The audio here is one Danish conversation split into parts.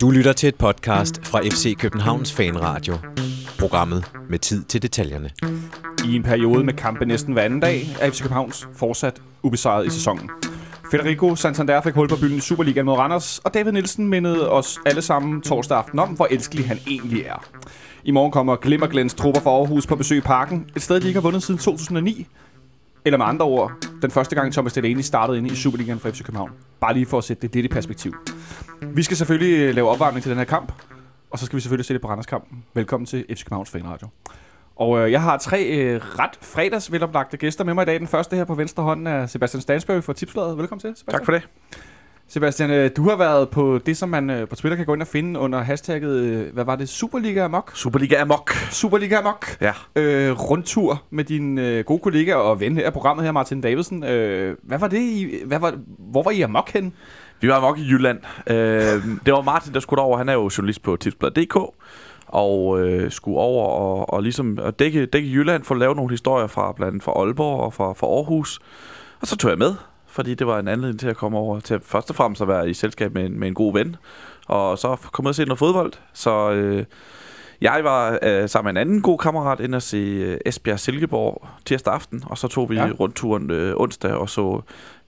Du lytter til et podcast fra FC Københavns Fanradio. Programmet med tid til detaljerne. I en periode med kampe næsten hver anden dag, er FC Københavns fortsat ubesejret i sæsonen. Federico Santander fik hul på byen i Superligaen mod Randers, og David Nielsen mindede os alle sammen torsdag aften om, hvor elskelig han egentlig er. I morgen kommer Glimmerglens trupper fra Aarhus på besøg i parken, et sted, de ikke har vundet siden 2009. Eller med andre ord, den første gang Thomas Delaney startede inde i Superligaen for FC København. Bare lige for at sætte det lidt i perspektiv. Vi skal selvfølgelig øh, lave opvarmning til den her kamp, og så skal vi selvfølgelig sætte på Randers-kampen. Velkommen til FC Københavns Fanradio. Og øh, jeg har tre øh, ret fredagsveloplagte gæster med mig i dag. Den første her på venstre hånd er Sebastian Stansberg fra Tipsbladet. Velkommen til, Sebastian. Tak for det. Sebastian, øh, du har været på det, som man øh, på Twitter kan gå ind og finde under hashtagget, øh, hvad var det, Superliga Amok? Superliga Amok. Superliga Amok. Ja. Øh, rundtur med din øh, gode kollega og ven af programmet her, Martin Davidsen. Øh, hvad var det i, hvad var, hvor var I amok hen? Vi var amok i Jylland. Øh, det var Martin, der skulle over. Han er jo journalist på tipsblad.dk og øh, skulle over og, og ligesom at dække, dække Jylland for at lave nogle historier fra blandt andet fra Aalborg og fra, fra Aarhus. Og så tog jeg med, fordi det var en anledning til at komme over til først og fremmest at være i selskab med en, med en god ven. Og så komme ud og se noget fodbold. Så øh, jeg var øh, sammen med en anden god kammerat ind og se øh, Esbjerg Silkeborg tirsdag aften. Og så tog vi ja. rundturen øh, onsdag og så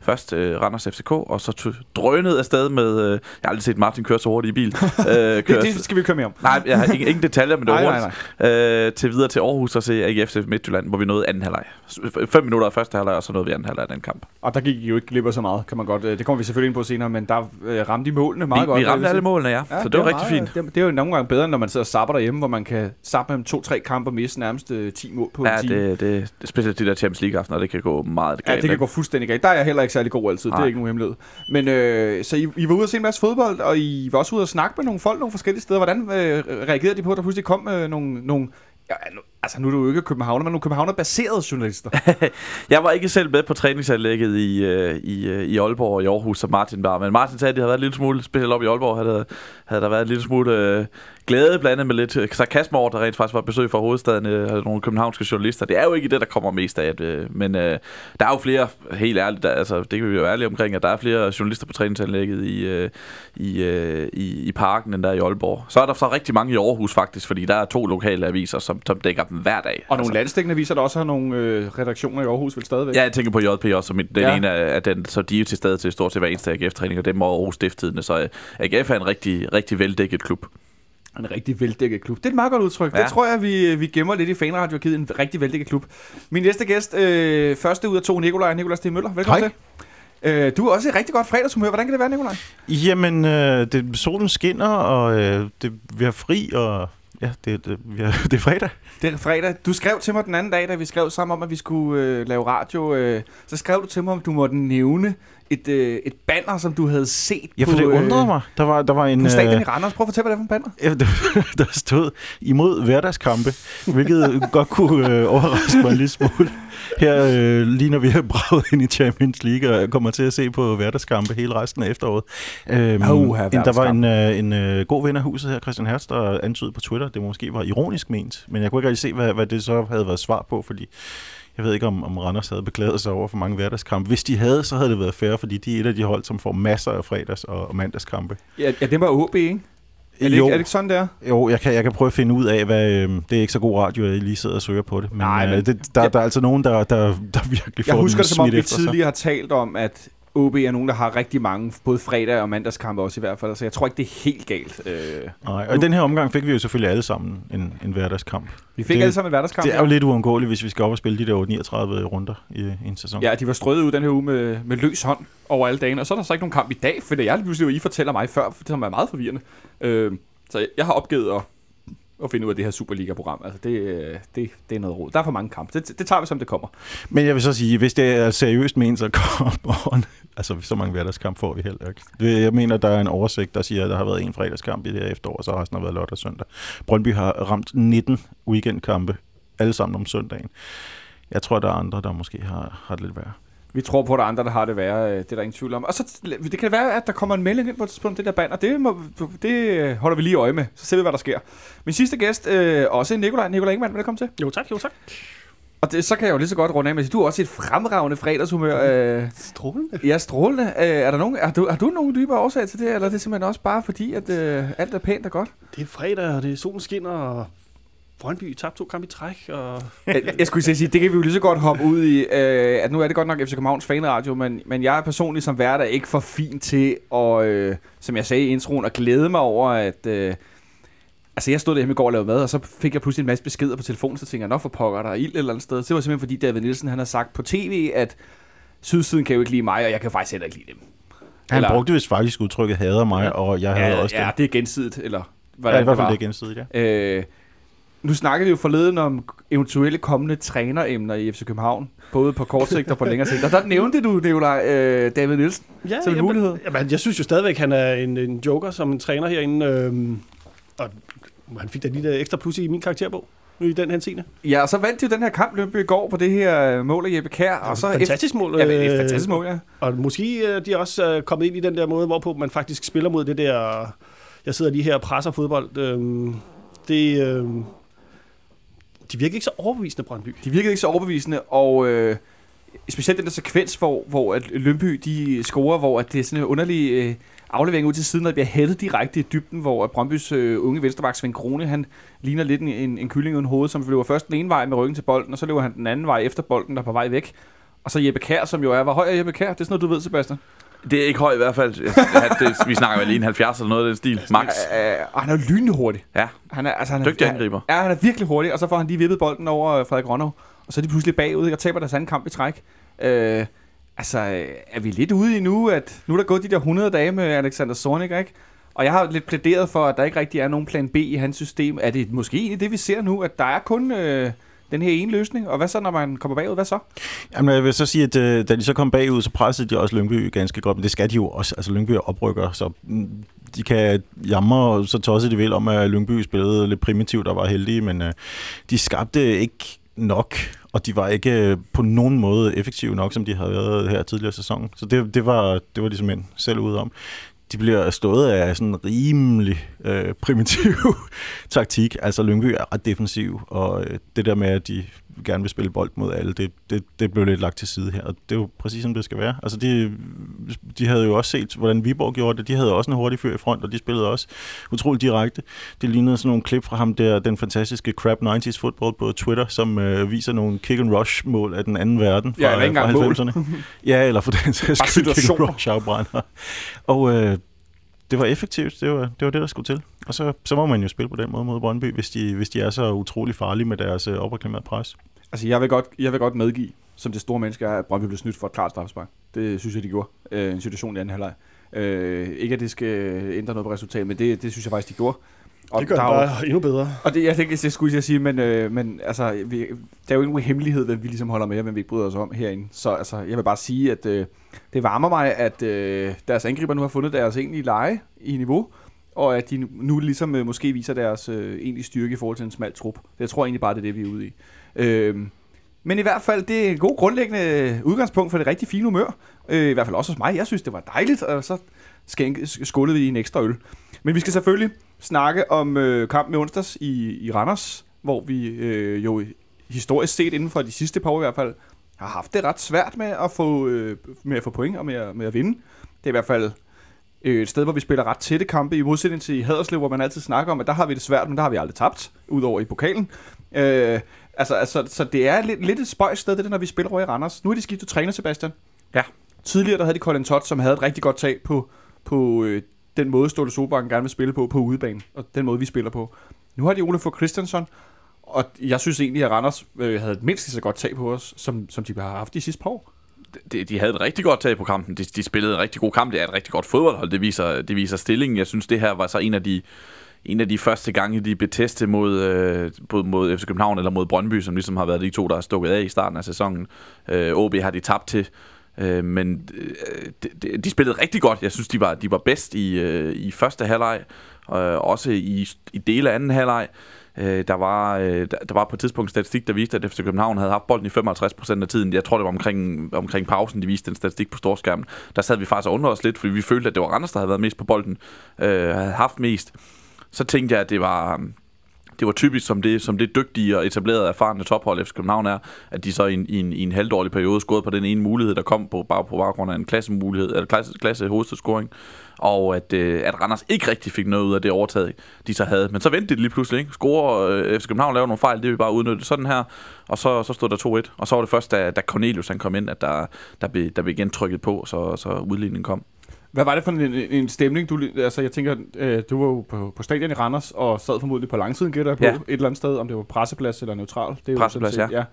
Først øh, Randers FCK, og så drønede afsted med... Øh, jeg har aldrig set Martin køre så hurtigt i bil. øh, det, det skal vi køre med om. Nej, jeg har ingen, ingen detaljer, men det var hurtigt. Nej, nej. Øh, til videre til Aarhus og se AGF til Midtjylland, hvor vi nåede anden halvleg. Fem minutter af første halvleg, og så nåede vi anden halvleg af den kamp. Og der gik I jo ikke glip af så meget, kan man godt... Øh, det kommer vi selvfølgelig ind på senere, men der øh, ramte de målene meget vi, godt. Vi ramte alle målene, ja. ja så det, det var rigtig meget, fint. Det, det, er jo nogle gange bedre, når man sidder og sapper derhjemme, hvor man kan sappe med to-tre kampe og miste nærmest øh, 10 mål på ja, en time. Ja, det, det, det, specielt de der Champions League-aftener, det kan gå meget galt. Ja, det kan gå fuldstændig galt. Der er jeg heller ikke særlig god altid. Nej. Det er ikke nogen hemmelighed. Men øh, så I, I var ude og se en masse fodbold, og I var også ude og snakke med nogle folk nogle forskellige steder. Hvordan øh, reagerede de på, at der pludselig kom øh, nogle, nogle Ja, altså nu er du jo ikke københavner, men nogle københavner-baserede journalister. jeg var ikke selv med på træningsanlægget i, øh, i, øh, i Aalborg og i Aarhus, som Martin var. Men Martin sagde, at det havde været en lille smule, specielt op i Aalborg, havde, havde der været en lille smule øh, glæde blandet med lidt øh, sarkasme over, der rent faktisk var besøg fra hovedstaden øh, nogle københavnske journalister. Det er jo ikke det, der kommer mest af det. Øh, men øh, der er jo flere, helt ærligt, der, altså, det kan vi jo ærlige omkring, at der er flere journalister på træningsanlægget i, øh, i, øh, i, i parken, end der i Aalborg. Så er der så rigtig mange i Aarhus faktisk, fordi der er to lokale aviser, som, som dækker hver dag. Og nogle altså. landstækkende aviser, der også har nogle øh, redaktioner i Aarhus, vel stadigvæk? Ja, jeg tænker på JP også, som den ja. ene af den, så de er jo til stede til stort set hver eneste AGF-træning, og dem er Aarhus Stifttidene, så øh, AGF er en rigtig, rigtig veldækket klub. En rigtig veldækket klub. Det er et meget godt udtryk. Ja. Det tror jeg, vi, vi gemmer lidt i fanradio og en rigtig veldækket klub. Min næste gæst, øh, første ud af to, Nikolaj Nikolaj Stig Møller. Velkommen Hej. til. Øh, du er også et rigtig godt fredagshumør. Hvordan kan det være, Nikolaj? Jamen, øh, det, solen skinner, og øh, det, vi er fri, og ja, det, det, ja, det er fredag. Det er fredag. Du skrev til mig den anden dag, da vi skrev sammen om, at vi skulle øh, lave radio. Øh, så skrev du til mig, om du måtte nævne et, øh, et banner, som du havde set Ja, for på, det undrede mig. Der var, der var en... på stadion i Randers. Prøv at fortælle, hvad det er for en banner. Ja, der, der stod imod hverdagskampe, hvilket godt kunne øh, overraske mig en lille smule. Her øh, lige når vi har braget ind i Champions League og kommer til at se på hverdagskampe hele resten af efteråret. Øhm, oh, en, der var en, øh, en øh, god ven af huset her, Christian Hertz, der antydede på Twitter, det måske var ironisk ment, men jeg kunne ikke rigtig se, hvad, hvad det så havde været svar på, fordi jeg ved ikke, om, om Randers havde beklaget sig over for mange hverdagskampe. Hvis de havde, så havde det været fair, fordi de er et af de hold, som får masser af fredags- og mandagskampe. Ja, ja det var OB, ikke? Er det, jo, ikke, er det ikke sådan, det er? Jo, jeg kan, jeg kan prøve at finde ud af, hvad... Øh, det er ikke så god radio, at jeg lige sidder og søger på det. Men, Nej, men øh, det, der, ja. der er altså nogen, der, der, der virkelig får Jeg husker det, som om vi tidligere sig. har talt om, at OB er nogen, der har rigtig mange, både fredag og mandagskampe også i hvert fald, så jeg tror ikke, det er helt galt. Øh, Nej, og i den her omgang fik vi jo selvfølgelig alle sammen en, en hverdagskamp. Vi fik det, alle sammen en hverdagskamp. Det er jo lidt uundgåeligt, hvis vi skal op og spille de der 39 runder i, i en sæson. Ja, de var strøget ud den her uge med, med løs hånd over alle dagene, og så er der så ikke nogen kamp i dag, for det er lige pludselig, I fortæller mig før, for det er meget forvirrende. Øh, så jeg har opgivet at at finde ud af det her Superliga-program. Altså, det, det, det er noget råd. Der er for mange kampe. Det, det tager vi, som det kommer. Men jeg vil så sige, hvis det er seriøst ment, så kommer Altså, så mange hverdagskamp får vi heller ikke. Jeg mener, der er en oversigt, der siger, at der har været en fredagskamp i det her efterår, og så resten har været lørdag og søndag. Brøndby har ramt 19 weekendkampe, alle sammen om søndagen. Jeg tror, der er andre, der måske har, har det lidt værre. Vi tror på, at der er andre, der har det værre. Øh, det er der ingen tvivl om. Og så det kan være, at der kommer en melding ind på et tidspunkt, det der banner. Det, må, det holder vi lige øje med. Så ser vi, hvad der sker. Min sidste gæst, øh, også Nikolaj. Nikolaj Ingemann, velkommen til. Jo tak, jo tak. Og det, så kan jeg jo lige så godt runde af med at sige, du har også et fremragende fredagshumør. Øh, Strålende. ja, strålende. Øh, er der nogen, er du, har du nogen dybere årsag til det, eller er det simpelthen også bare fordi, at øh, alt er pænt og godt? Det er fredag, og det er solen skinner, og Brøndby tabte to kampe i træk, og jeg, skulle sige, det kan vi jo lige så godt hoppe ud i, øh, at nu er det godt nok FC Københavns fanradio, men, men jeg er personligt som værter ikke for fin til at, øh, som jeg sagde i introen, at glæde mig over, at... Øh, Altså, jeg stod derhjemme i går og lavede mad, og så fik jeg pludselig en masse beskeder på telefonen, så tænkte jeg, nok for pokker, der er ild et eller andet sted. Så det var simpelthen fordi David Nielsen, han har sagt på tv, at Sydsiden kan jo ikke lide mig, og jeg kan faktisk heller ikke lide dem. Han Eller- brugte vist faktisk udtrykket hader mig, Ja. ja. og jeg havde Ja, også ja, det. det er gensidigt, eller Ja, hvordan i hvert fald det gensidigt, ja. Øh, nu snakkede vi jo forleden om eventuelle kommende træneremner i FC København, både på kort sigt og på længere sigt. Og der nævnte du, Nicolaj, øh, David Nielsen. ja, Så er det en mulighed. Jamen, jeg synes jo stadigvæk, han er en, en joker som en træner herinde, øhm, og han fik da lige der ekstra plus i min karakterbog nu i den henseende. Ja, og så vandt de jo den her kamp Lønby i går på det her øh, mål af Jeppe Kær. Og så fantastisk mål. Ja, det er et øh, fantastisk mål, ja. Og måske øh, de er også kommet ind i den der måde, hvorpå man faktisk spiller mod det der... Jeg sidder lige her og presser fodbold. Øhm, det, øh, de virker ikke så overbevisende, Brøndby. De virkede ikke så overbevisende, og øh, specielt den der sekvens, hvor, hvor at Lønby de scorer, hvor at det er sådan en underlig øh, aflevering ud til siden, og det bliver hættet direkte i dybden, hvor Brøndbys øh, unge venstreback Svend Krone, han ligner lidt en, en, en kylling uden hoved, som løber først den ene vej med ryggen til bolden, og så løber han den anden vej efter bolden, der er på vej væk. Og så Jeppe Kær, som jo er, hvor høj er Jeppe Kær? Det er sådan noget, du ved, Sebastian. Det er ikke høj i hvert fald. Han, det, vi snakker vel lige en 70 eller noget af den stil. Max. Øh, og han er lynhurtig. Ja, Han er, altså, han er, dygtig angriber. Ja, han er virkelig hurtig, og så får han lige vippet bolden over øh, Frederik Ronov, og så er de pludselig bagud, og taber deres anden kamp i træk. Øh, altså, øh, er vi lidt ude i nu, at nu er der gået de der 100 dage med Alexander Zornig, ikke? Og jeg har lidt plæderet for, at der ikke rigtig er nogen plan B i hans system. Er det måske egentlig det, vi ser nu, at der er kun øh, den her ene løsning? Og hvad så, når man kommer bagud? Hvad så? Jamen, jeg vil så sige, at øh, da de så kom bagud, så pressede de også Lyngby ganske godt, men det skal de jo også. Altså, Lyngby er oprykker, så mm, de kan jamre så tosset de vil om, at Lyngby spillede lidt primitivt og var heldige, men øh, de skabte ikke nok, og de var ikke øh, på nogen måde effektive nok, som de havde været her tidligere i sæsonen. Så det, det, var, det var de simpelthen selv ude om. De bliver stået af sådan en rimelig øh, primitiv taktik. Altså Lyngby er ret defensiv, og øh, det der med, at de gerne vil spille bold mod alle, det, det, det blev lidt lagt til side her, og det er jo præcis som det skal være. Altså de, de havde jo også set, hvordan Viborg gjorde det. De havde også en hurtig fyr i front, og de spillede også utroligt direkte. Det lignede sådan nogle klip fra ham der, den fantastiske Crap 90s Football på Twitter, som øh, viser nogle kick and rush mål af den anden verden fra, Ja, eller ikke fra engang mål. 90'erne. ja, eller for den sags skyld, kick and situationer. rush afbrænder. Og øh, det var effektivt. Det var, det var det, der skulle til. Og så, så må man jo spille på den måde mod Brøndby, hvis de, hvis de er så utrolig farlige med deres øh, opreklamerede pres. Altså, jeg vil godt, jeg vil godt medgive, som det store menneske er, at Brøndby blev snydt for et klart straffespark. Det synes jeg, de gjorde. Øh, en situation i anden halvleg. Øh, ikke, at det skal øh, ændre noget på resultatet, men det, det synes jeg faktisk, de gjorde. Og det gør der er jo- bare endnu bedre. Og det, jeg tænker, det skulle jeg sige, men, øh, men altså, vi, der er jo ikke nogen hemmelighed, hvem vi ligesom holder med, hvem vi ikke bryder os om herinde. Så altså, jeg vil bare sige, at øh, det varmer mig, at øh, deres angriber nu har fundet deres egentlige leje i niveau, og at de nu, ligesom øh, måske viser deres øh, egentlige styrke i forhold til en smal trup. Jeg tror egentlig bare, det er det, vi er ude i. Øh, men i hvert fald, det er en god grundlæggende udgangspunkt for det rigtig fine humør. Øh, I hvert fald også hos mig. Jeg synes, det var dejligt, og så skænke, skålede vi en ekstra øl. Men vi skal selvfølgelig snakke om øh, kampen i onsdags i, i Randers, hvor vi øh, jo historisk set inden for de sidste par år i hvert fald har haft det ret svært med at få, øh, med at få point og med at, med at vinde. Det er i hvert fald øh, et sted, hvor vi spiller ret tætte kampe, i modsætning til Haderslev, hvor man altid snakker om, at der har vi det svært, men der har vi aldrig tabt, udover i pokalen. Øh, altså, altså, så det er lidt, lidt et spøjs sted, det der, når vi spiller over i Randers. Nu har de skiftet træner, Sebastian. Ja. Tidligere der havde de Colin Todd, som havde et rigtig godt tag på, på øh, den måde, Ståle Solbakken gerne vil spille på, på udebane, og den måde, vi spiller på. Nu har de Ole for Christensen, og jeg synes egentlig, at Randers øh, havde et mindst lige så godt tag på os, som, som de har haft de sidste par år. de, de havde et rigtig godt tag på kampen. De, de spillede en rigtig god kamp. Det er et rigtig godt fodboldhold. Det viser, det viser stillingen. Jeg synes, det her var så en af de, en af de første gange, de blev testet mod, øh, både mod FC København eller mod Brøndby, som ligesom har været de to, der har stukket af i starten af sæsonen. Øh, OB har de tabt til. Øh, men de, de, de spillede rigtig godt. Jeg synes, de var, de var bedst i, øh, i første halvleg, øh, også i, i dele af anden halvleg. Øh, der, var, øh, der, der var på et tidspunkt statistik, der viste, at FC København havde haft bolden i 55% af tiden. Jeg tror, det var omkring, omkring pausen, de viste den statistik på storskærmen. Der sad vi faktisk og undrede os lidt, fordi vi følte, at det var Randers, der havde været mest på bolden, øh, havde haft mest. Så tænkte jeg, at det var, det var typisk som det, som det dygtige og etablerede erfarne tophold FC København er, at de så i en, i en, i en halvdårlig periode scorede på den ene mulighed, der kom på, bare på baggrund af en klassemulighed, eller klasse, klasse hovedstadsscoring, og at, øh, at Randers ikke rigtig fik noget ud af det overtaget, de så havde. Men så vendte de lige pludselig, ikke? Score, øh, FC København lavede nogle fejl, det vi bare udnytte sådan her, og så, så stod der 2-1, og så var det først, da, da Cornelius han kom ind, at der, der, blev, der blev igen trykket på, så, så udligningen kom. Hvad var det for en, en stemning? Du, altså, jeg tænker, øh, du var jo på, på stadion i Randers, og sad formodentlig på langsiden, gætter jeg på, Ja. et eller andet sted, om det var presseplads eller neutral. Det er jo Presseplads, sådan set-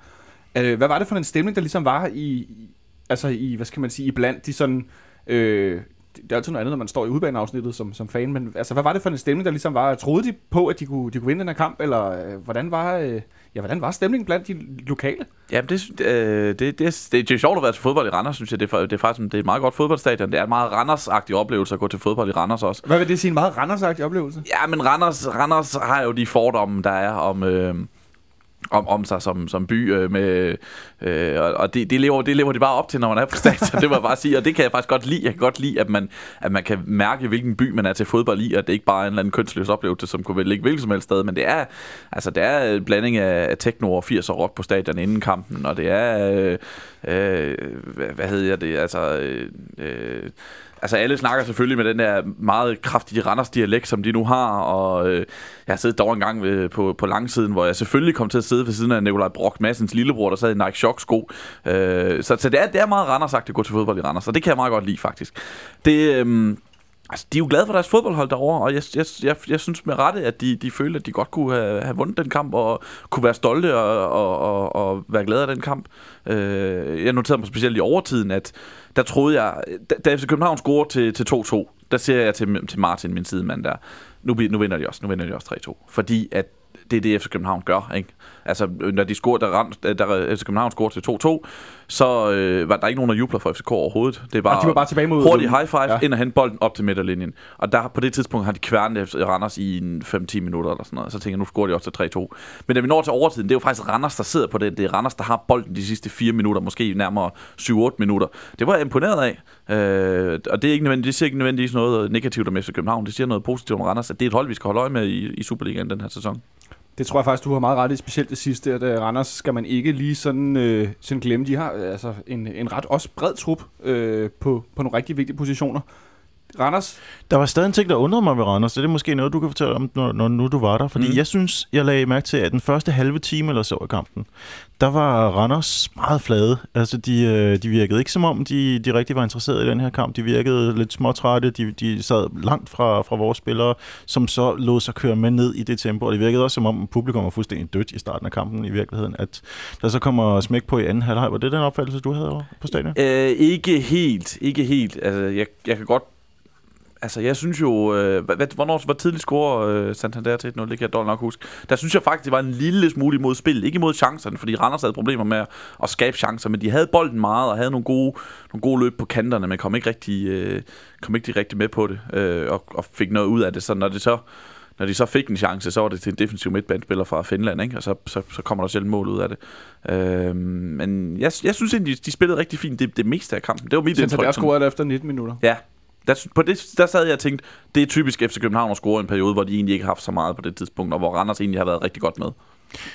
ja. Øh, hvad var det for en stemning, der ligesom var i, i altså i, hvad skal man sige, i blandt de sådan, øh, det er altid noget andet, når man står i udbaneafsnittet som, som fan, men altså, hvad var det for en stemning, der ligesom var? Troede de på, at de kunne, de kunne vinde den her kamp, eller øh, hvordan var, øh, ja, hvordan var stemningen blandt de lokale? Jamen, det, øh, det, det, det, det er sjovt at være til fodbold i Randers, synes jeg. Det er, det er faktisk det er et meget godt fodboldstadion. Det er en meget Randers-agtig oplevelse at gå til fodbold i Randers også. Hvad vil det sige, en meget randersagtig oplevelse? Ja, men Randers, Randers har jo de fordomme, der er om... Øh, om, om sig som, som by øh, med øh, og- og det, det, lever, det lever de bare op til når man er på stadion. Det må jeg bare sige og det kan jeg faktisk godt lide. Jeg kan godt lide at man, at man kan mærke hvilken by man er til fodbold i og det er ikke bare en eller anden kønsløs oplevelse som kunne ligge hvilket som helst sted. Men det er altså det er en blanding af, af techno og 80 og rock på stadion inden kampen og det er øh, øh, hvad, hvad hedder det? Altså øh, øh, Altså alle snakker selvfølgelig med den der meget kraftige Randers dialekt, som de nu har, og øh, jeg har siddet dog en gang ved, på, på langsiden, hvor jeg selvfølgelig kom til at sidde ved siden af Nikolaj Brock Massens lillebror, der sad i Nike Shock sko. Øh, så så det, er, det er meget Randers at gå til fodbold i Randers, og det kan jeg meget godt lide faktisk. Det, øh, Altså, de er jo glade for deres fodboldhold derovre, og jeg, jeg, jeg, jeg synes med rette, at de, de følte, at de godt kunne have, have vundet den kamp, og kunne være stolte og, og, og, og være glade af den kamp. Øh, jeg noterede mig specielt i overtiden, at der troede jeg, da, da FC København scorer til, til 2-2, der siger jeg til, til Martin, min sidemand der, nu, nu vinder de også, nu vinder de også 3-2. Fordi at det er det, FC København gør, ikke? Altså, når de scorer, der, rent, der FC København scorer til 2-2, så øh, var der ikke nogen, der jubler for FCK overhovedet. Det bare, Og de var bare tilbage mod- hurtig high five, Ja. ind og hente bolden op til midterlinjen. Og der på det tidspunkt har de kværnet Randers i en 5-10 minutter eller sådan noget. Så tænker jeg, nu scorer de også til 3-2. Men da vi når til overtiden, det er jo faktisk Randers, der sidder på det. Det er Randers, der har bolden de sidste 4 minutter, måske nærmere 7-8 minutter. Det var jeg imponeret af. Øh, og det, er ikke nødvendigt, det siger ikke nødvendigvis noget negativt om FC København. Det siger noget positivt om Randers, at det er et hold, vi skal holde øje med i, i Superligaen den her sæson. Det tror jeg faktisk, du har meget ret i, specielt det sidste, at uh, Randers skal man ikke lige sådan, øh, sådan glemme. De har øh, altså en, en ret også bred trup øh, på, på nogle rigtig vigtige positioner. Randers, Der var stadig en ting, der undrede mig ved Randers. Det er måske noget, du kan fortælle om, når, når nu du var der. Fordi Mm. mm. jeg synes, jeg lagde mærke til, at den første halve time eller så i kampen, der var Randers meget flade. Altså, de, øh, de virkede ikke som om, de, de rigtig var interesserede i den her kamp. De virkede lidt småtrætte. De, de sad langt fra, fra vores spillere, som så lod sig køre med ned i det tempo. Og det virkede også som om, publikum var fuldstændig dødt i starten af kampen i virkeligheden. At der så kommer smæk på i anden halvleg. Var det den opfattelse, du havde over på stadion? Øh, ikke helt, ikke helt. Altså, jeg, jeg kan godt... Altså, jeg synes jo... Øh, hvad, hvornår var tidligt score øh, Santander til 1-0? Det kan jeg dårligt nok huske. Der synes jeg faktisk, det var en lille smule imod spil. Ikke imod chancerne, fordi Randers havde problemer med at, at skabe chancer, men de havde bolden meget og havde nogle gode, nogle gode løb på kanterne, men kom ikke rigtig, øh, kom ikke rigtig med på det øh, og, og fik noget ud af det. Så når det så når de så fik en chance, så var det til en defensiv midtbanespiller fra Finland, ikke? og så, så, så kommer der selv mål ud af det. Øh, men jeg, jeg synes egentlig, de, de spillede rigtig fint det, det meste af kampen. Det var mit indtryk. sådan- scorede efter 19 minutter. Ja. Der, på det, der sad jeg og tænkte, det er typisk FC København at score en periode, hvor de egentlig ikke har haft så meget på det tidspunkt, og hvor Randers egentlig har været rigtig godt med.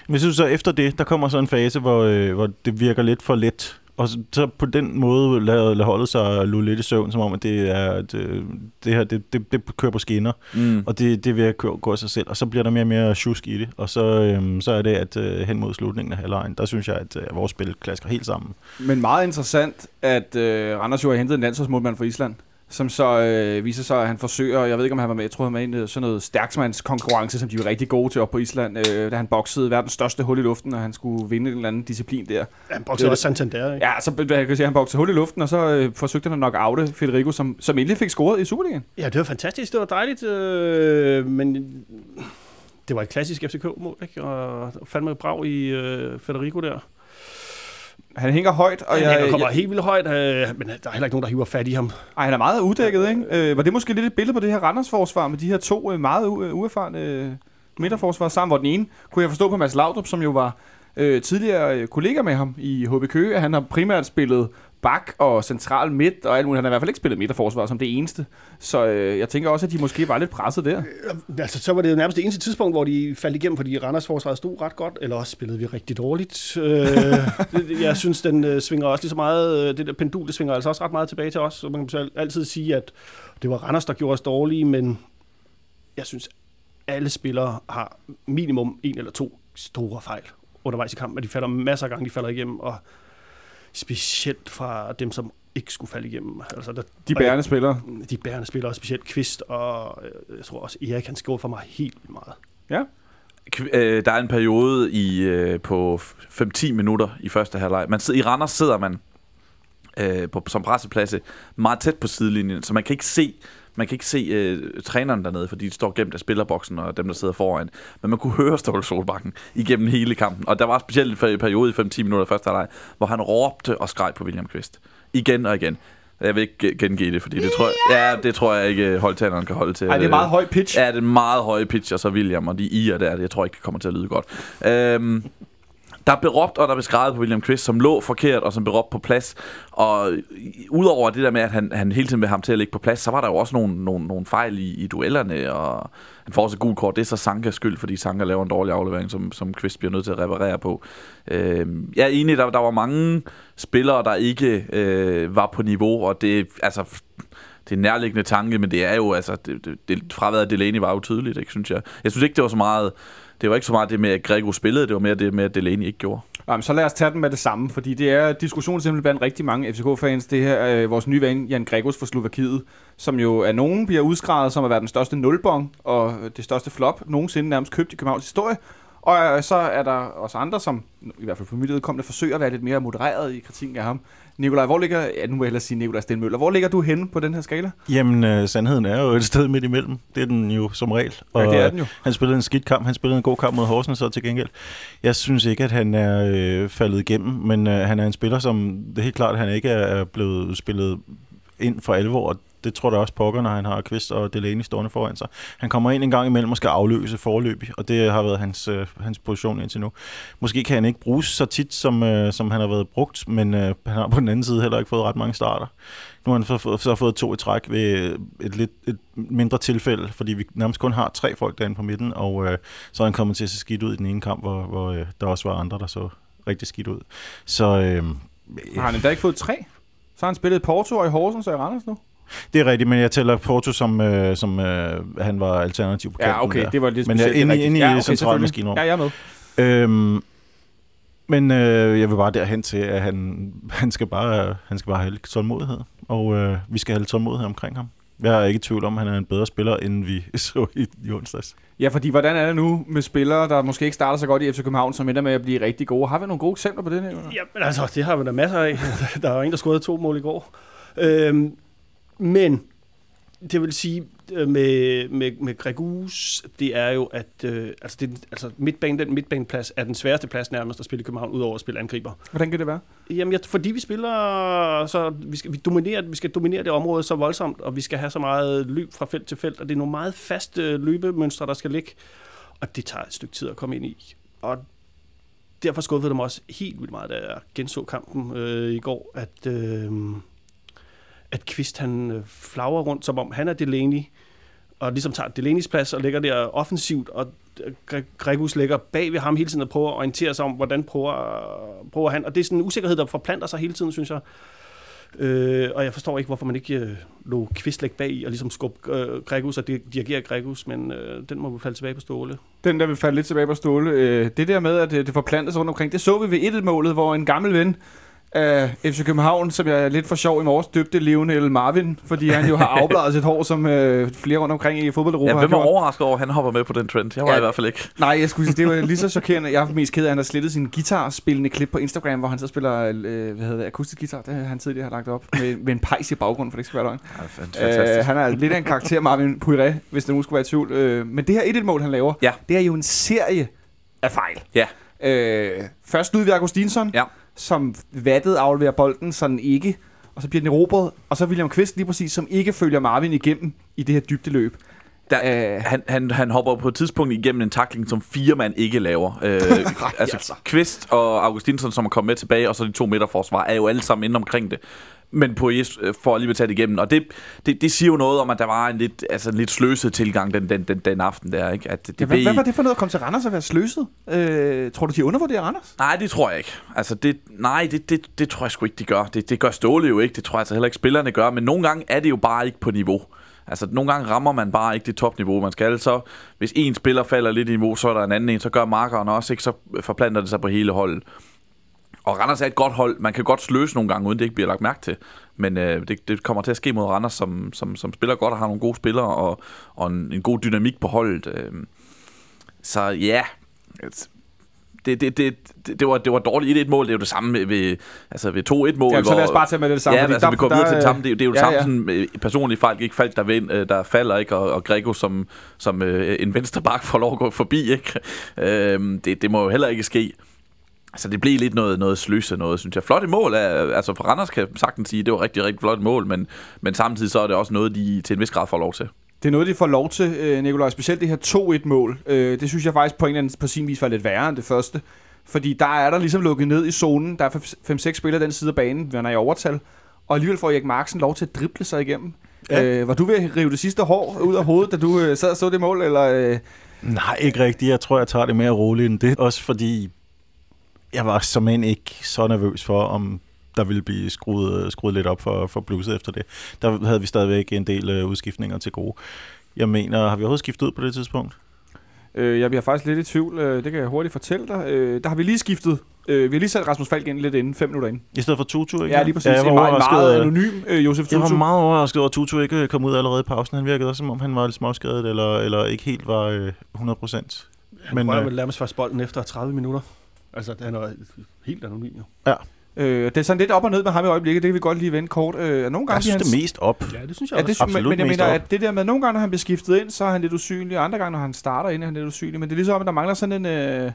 Men synes så efter det, der kommer så en fase, hvor, øh, hvor det virker lidt for let. Og så, så på den måde lader, lader holdet sig lulle lidt i søvn, som om, at det, er, det, det her det, det, det kører på skinner. Mm. Og det, det vil gå, gå af sig selv. Og så bliver der mere og mere tjusk i det. Og så, øhm, så er det, at øh, hen mod slutningen af halvlejen, der synes jeg, at øh, vores spil klasker helt sammen. Men meget interessant, at øh, Randers jo har hentet en landsholdsmålmand fra Island, som så øh, viser sig, at han forsøger, jeg ved ikke om han var med, jeg tror han var med i sådan noget stærksmandskonkurrence, som de var rigtig gode til op på Island, øh, da han boksede verdens største hul i luften, og han skulle vinde en eller anden disciplin der. Han boksede også Santander, ikke? Ja, så jeg kan sige, han boksede hul i luften, og så øh, forsøgte han at nok oute Federico, som, som endelig fik scoret i Superligaen. Ja, det var fantastisk. Det var dejligt. Øh, men det var et klassisk FCK-mål, ikke? Og fandme brav i øh, Federico der. Han hænger højt, og Og jeg, han kommer jeg, helt vildt højt, øh, men der er heller ikke nogen, der hiver fat i ham. ej, han er meget uddækket, ikke? Øh, var det måske lidt et billede på det her Randers-forsvar med de her to øh, meget øh, uerfarne øh, midterforsvar sammen, hvor den ene, kunne jeg forstå på Mads Laudrup, som jo var øh, tidligere øh, kollega med ham i HB Køge, at han har primært spillet bak og central midt og alt muligt. Han har i hvert fald ikke spillet midterforsvar som det eneste. Så øh, jeg tænker også, at de måske var lidt presset der. Altså, så var det jo nærmest det eneste tidspunkt, hvor de faldt igennem, fordi Randers forsvaret stod ret godt, eller også spillede vi rigtig dårligt. Øh, jeg synes, den øh, svinger også lige så meget, øh, det der pendul, det svinger altså også ret meget tilbage til os, så man kan altid sige, at det var Randers, der gjorde os dårlige, men jeg synes, alle spillere har minimum en eller to store fejl undervejs i kampen, og de falder masser af gange, de falder igennem, og specielt fra dem, som ikke skulle falde igennem. Altså, der, De og bærende spillere. de bærende spillere, og specielt Kvist, og øh, jeg tror også, Erik, han skårede for mig helt vildt meget. Kv- øh, der er en periode i øh, på 5-10 minutter i første halvleg. Man sidder, I Randers sidder man øh, på, som presseplads meget tæt på sidelinjen, så man kan ikke se man kan ikke se øh, træneren dernede, fordi de står gemt af spillerboksen og dem, der sidder foran. Men man kunne høre Ståle Solbakken igennem hele kampen. Og der var specielt en periode i 5-10 minutter første halvleg, hvor han råbte og skreg på William Kvist. Igen og igen. Jeg vil ikke ge- gengive det, fordi det tror jeg, ja, det tror jeg ikke, højtaleren kan holde til. Ej, det er meget høj pitch. Ja, det er meget høje pitcher, så William og de i'er der, jeg tror ikke, det kommer til at lyde godt. Øhm, der blev råbt, og der blev skrevet på William Quist, som lå forkert, og som blev råbt på plads. Og udover det der med, at han, han hele tiden vil ham til at ligge på plads, så var der jo også nogle, nogle, nogle fejl i, i duellerne, og han får også et gult kort. Det er så Sankas skyld, fordi Sanka laver en dårlig aflevering, som, som Quist bliver nødt til at reparere på. Øh, jeg er enig, der, der var mange spillere, der ikke øh, var på niveau, og det, altså, det er en nærliggende tanke, men det er jo, altså, det, det, det, fraværet af Delaney var jo tydeligt, ikke, synes jeg. Jeg synes ikke, det var så meget, det var ikke så meget det med, at Grego spillede, det var mere det med, at Delaney ikke gjorde. Jamen, så lad os tage den med det samme, fordi det er diskussion simpelthen blandt rigtig mange FCK-fans. Det her øh, vores nye ven, Jan Gregos fra Slovakiet, som jo af nogen bliver udskrevet som at være den største nulbong og det største flop nogensinde nærmest købt i Københavns historie. Og øh, så er der også andre, som i hvert fald for mit vedkommende forsøger at være lidt mere modereret i kritikken af ham. Nikolaj, hvor ligger, ja, nu må jeg hellere sige Nikolaj Stenmøller, hvor ligger du henne på den her skala? Jamen, øh, sandheden er jo et sted midt imellem. Det er den jo som regel. Ja, det er den jo. Han spillede en skidt kamp, han spillede en god kamp mod Horsens så til gengæld. Jeg synes ikke, at han er øh, faldet igennem, men øh, han er en spiller, som det er helt klart, at han ikke er er blevet spillet ind for alvor, og det tror jeg også pokker, når han har Kvist og Delaney stående foran sig. Han kommer ind en gang imellem og skal afløse forløb, og det har været hans, øh, hans position indtil nu. Måske kan han ikke bruges så tit, som, øh, som han har været brugt, men øh, han har på den anden side heller ikke fået ret mange starter. Nu har han så, fået- så fået to i træk ved øh, et lidt et mindre tilfælde, fordi vi nærmest kun har tre folk derinde på midten, og øh, så er han kommet til at se skidt ud i den ene kamp, hvor, hvor øh, der også var andre, der så rigtig skidt ud. Så øh, Har han endda ikke fået tre? Så har han spillet Porto og i Horsens og i Randers nu? Det er rigtigt, men jeg tæller Porto som, øh, som øh, han var alternativ på Ja, okay, der. det var lidt Men specielt. jeg er det inde inde i ja, okay, centrale selvfølgelig. maskinrum. Ja, jeg er med. Øhm, men øh, jeg vil bare derhen til, at han, han, skal, bare, han skal bare have lidt tålmodighed, og øh, vi skal have lidt tålmodighed omkring ham. Jeg er ikke i tvivl om, at han er en bedre spiller, end vi så i, i onsdags. Ja, fordi hvordan er det nu med spillere, der måske ikke starter så godt i FC København, som ender med at blive rigtig gode? Har vi nogle gode eksempler på det? Nicolaj? Jamen altså, det har vi da masser af. der er jo en, der scorede to mål i går. Øhm, men det vil sige, øh, med, med, med Gregus, det er jo, at øh, altså, det, altså midtbane, den midtbaneplads er den sværeste plads nærmest at spille i København, udover at spille angriber. Hvordan kan det være? Jamen, jeg, fordi vi spiller, så vi skal, vi, dominerer, vi skal dominere det område så voldsomt, og vi skal have så meget løb fra felt til felt, og det er nogle meget faste løbemønstre, der skal ligge, og det tager et stykke tid at komme ind i. Og derfor skuffede det mig også helt vildt meget, da jeg genså kampen øh, i går, at, øh, at Kvist han øh, flagrer rundt, som om han er Delaney, og ligesom tager Delaney's plads og ligger der offensivt, og øh, Gregus ligger bag ved ham hele tiden og prøver at orientere sig om, hvordan prøver, prøver han. Og det er sådan en usikkerhed, der forplanter sig hele tiden, synes jeg. Øh, og jeg forstår ikke, hvorfor man ikke øh, lå Kvist lægge bag i og ligesom skubbe øh, Gregus og dirigere Gregus, men øh, den må vi falde tilbage på Ståle. Den der vil falde lidt tilbage på Ståle. Øh, det der med, at det, det forplanter sig rundt omkring, det så vi ved 1-målet, hvor en gammel ven af FC København, som jeg er lidt for sjov i morges, døbte Lionel Marvin, fordi han jo har afbladet sit hår, som øh, flere rundt omkring i fodbold Ja, hvem er gjort. overrasket over, at han hopper med på den trend? Jeg var Ja. i hvert fald ikke. Nej, jeg skulle sige, det var lige så chokerende. Jeg er mest ked af, at han har slettet sin guitarspillende klip på Instagram, hvor han så spiller øh, hvad hedder det, akustisk guitar. Det han tidligere har lagt op med, med en pejs i baggrunden, for det ikke skal være løgn. Ja, fantastisk. Øh, han er lidt af en karakter, Marvin Poiré, hvis det nu skulle være i tvivl. Øh, men det her 1-1-mål, han laver, Ja. det er jo en serie af fejl. Ja. Øh, først Ludvig Augustinsson, Ja. Som vattet afleverer bolden sådan ikke, og så bliver den erobret, og så William Kvist lige præcis, som ikke følger Marvin igennem i det her dybde løb. Der, Øh. han, han, han hopper på et tidspunkt igennem en takling, som fire mand ikke laver. Øh, altså, altså. Kvist og Augustinsson, som er kommet med tilbage, og så de to midterforsvar, er jo alle sammen inde omkring det. Men på for alligevel at tage det igennem. Og det, det, det siger jo noget om, at der var en lidt, altså en lidt sløset tilgang den, den, den, den aften der. Ikke? At det, Ja, hvad, blev- hvad var det for noget at komme til Randers og være sløset? Øh, tror du, de undervurderer Randers? Nej, det tror jeg ikke. Altså, det, nej, det, det, det tror jeg sgu ikke, de gør. Det, det gør Ståle jo ikke. Det tror jeg altså heller ikke, spillerne gør. Men nogle gange er det jo bare ikke på niveau. Altså, nogle gange rammer man bare ikke det topniveau, man skal. Så hvis en spiller falder lidt i niveau, så er der en anden en. Så gør markeren også, ikke? Så forplanter det sig på hele holdet. Og Randers er et godt hold. Man kan godt sløse nogle gange, uden det ikke bliver lagt mærke til. Men øh, det, det kommer til at ske mod Randers, som, som, som spiller godt og har nogle gode spillere og, og en, en god dynamik på holdet. Øh. Så ja, altså, det, det, det, det, det, var, det var dårligt 1-1 mål. Det er jo det samme ved, altså ved 2-1 mål. Ja, så lad os bare tage med det samme. Ja, fordi altså, der- vi går der- videre til det samme. Det, er jo- det er jo det Ja, samme ja. sådan, øh, personlige fejl. Ikke faldt der, vind, øh, der falder, ikke? Og, og Grego som, som øh, en venstre bak får lov at gå forbi, ikke? Øh, det, det må jo heller ikke ske. Så det blev lidt noget, noget sløse noget, synes jeg. Flot i mål, er, altså for Randers kan jeg sagtens sige, det var rigtig, rigtig flot mål, men, men samtidig så er det også noget, de til en vis grad får lov til. Det er noget, de får lov til, øh, Nikolaj. Specielt det her 2-1-mål. Øh, det synes jeg faktisk på en eller anden på sin vis var lidt værre end det første. Fordi der er der ligesom lukket ned i zonen. Der er 5-6 spillere den side af banen, man er i overtal. Og alligevel får Erik Marksen lov til at drible sig igennem. Ja. Ja. Øh, var du ved at rive det sidste hår ud af hovedet, da du øh, sad og så det mål? Eller, øh? Nej, ikke rigtigt. Jeg tror, jeg tager det mere roligt end det. Også fordi jeg var som end ikke så nervøs for, om der ville blive skruet, skruet lidt op for, for bluset efter det. Der havde vi stadigvæk en del øh, udskiftninger til gode. Jeg mener, har vi overhovedet skiftet ud på det tidspunkt? Øh, jeg bliver faktisk lidt i tvivl. Øh, det kan jeg hurtigt fortælle dig. Øh, der har vi lige skiftet. Øh, vi har lige sat Rasmus Falk ind lidt inden, fem minutter inden. I stedet for Tutu, ikke? Ja, lige præcis. Ja, Ja, jeg var en meget, meget anonym øh, Josef Jeg var Tutu. meget overrasket over, at Tutu ikke kom ud allerede i pausen. Han virkede også, som om han var lidt småskadet, eller, eller ikke helt var øh, 100 procent. Han Men, rører øh, vel nærmest først bolden efter 30 minutter. Altså, han er helt anonym, jo. Øh, det er sådan lidt op og ned med ham i øjeblikket. Det kan vi godt lige vende kort. Øh, nogle gange Jeg synes bliver det mest op. Ja, det synes jeg Ja, også. det, men, Absolut men jeg mest mener, op. at det der med, at nogle gange, når han bliver skiftet ind, så er han lidt usynlig, og andre gange, når han starter ind, er han lidt usynlig. Men det er ligesom, at der mangler sådan en... Øh,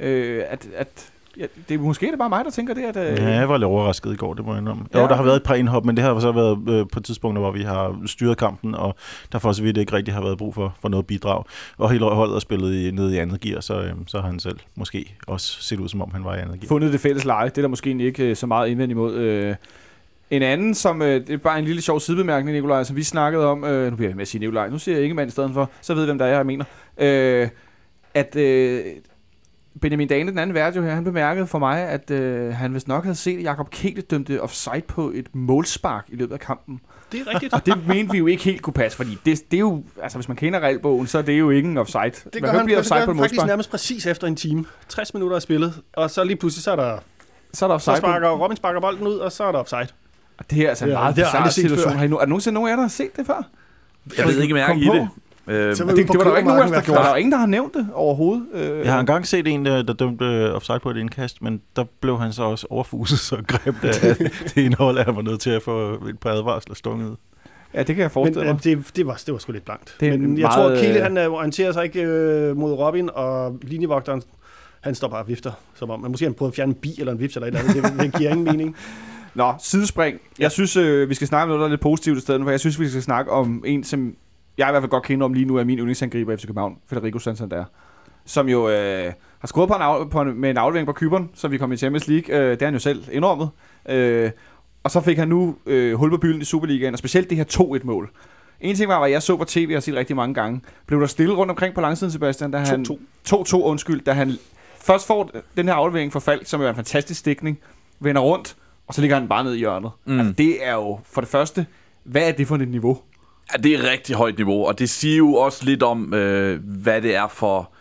øh, at, at, ja, det er måske er det bare mig, der tænker det, at... Øh, Ja, jeg var lidt overrasket i går, det må jeg indrømme. Ja. Jo, der har været et par indhop, men det har så været øh, på tidspunkter, hvor vi har styret kampen, og der for så vidt ikke rigtig har været brug for, for noget bidrag. Og hele holdet er spillet i, nede i andet gear, så, øh, så har han selv måske også set ud, som om han var i andet gear. fundet det fælles leje. Det er der måske ikke øh, så meget indvendt imod. Øh, en anden, som øh, det er bare en lille sjov sidebemærkning, Nikolaj, som vi snakkede om, øh, nu bliver jeg med at sige Nikolaj, nu siger jeg Ingemann i stedet for, så ved hvem der er, jeg mener, øh, at øh, Benjamin Dane, den anden vært jo her, han bemærkede for mig, at øh, han vist nok havde set, at Jakob Kete dømte offside på et målspark i løbet af kampen. Det er rigtigt. Og det mente vi jo ikke helt kunne passe, fordi det, det er jo, altså hvis man kender regelbogen, så er det jo ikke en offside. Det man gør kan han, blive det offside gør på han faktisk målspark. nærmest præcis efter en time. 60 minutter er spillet, og så lige pludselig, så er der... Så er der Så offside på sparker Robin sparker bolden ud, og så er der offside. Og Det her er altså en Ja, meget det jeg bizarre situation. før. Har I nu, er der nogensinde nogen af jer, der har set det før? Jeg ved ikke, om jeg i på. det. Øh, det, på det var der ikke nogen der gjorde. Der var ingen, der har nævnt det overhovedet. Øh, Jeg har engang set en, der, der dømte offside på et indkast, men der blev han så også overfuset så grimt, at det indhold, at han var nødt til at få et par advarsler stunget. Ja, det kan jeg Men forestille øh, mig. det, det, var, det var sgu lidt blankt. Det er Men jeg meget, tror, at Kele øh, han øh, orienterer sig ikke øh, mod Robin, og linjevogteren, han står bare og vifter, som om, men måske han prøver at fjerne en bi eller en vips eller et eller andet. Det, det giver ingen mening. Nå, sidespring. Jeg synes, øh, vi skal snakke om noget, der er lidt positivt i stedet, for jeg synes, vi skal snakke om en, som jeg i hvert fald godt kender om lige nu, er min yndlingsangriber i FC København, Federico Santander, som jo øh, har skruet på, en af, på en, med en aflevering på Kyberen, så vi kom i Champions League. Øh, det har han jo selv indrømmet. Øh, og så fik han nu øh, hul på bylden i Superligaen, og specielt det her 2-1-mål. En ting var, hvad jeg så på tv og set rigtig mange gange. Blev der stille rundt omkring på langsiden, Sebastian, da han... 2-2. 2-2, undskyld, da han først får den her aflevering fra Falk, som jo er en fantastisk stikning, vender rundt, og så ligger han bare ned i hjørnet. Mm. Altså, det er jo, for det første, hvad er det for et niveau? Ja, det er rigtig højt niveau, og det siger jo også lidt om, øh, hvad det er for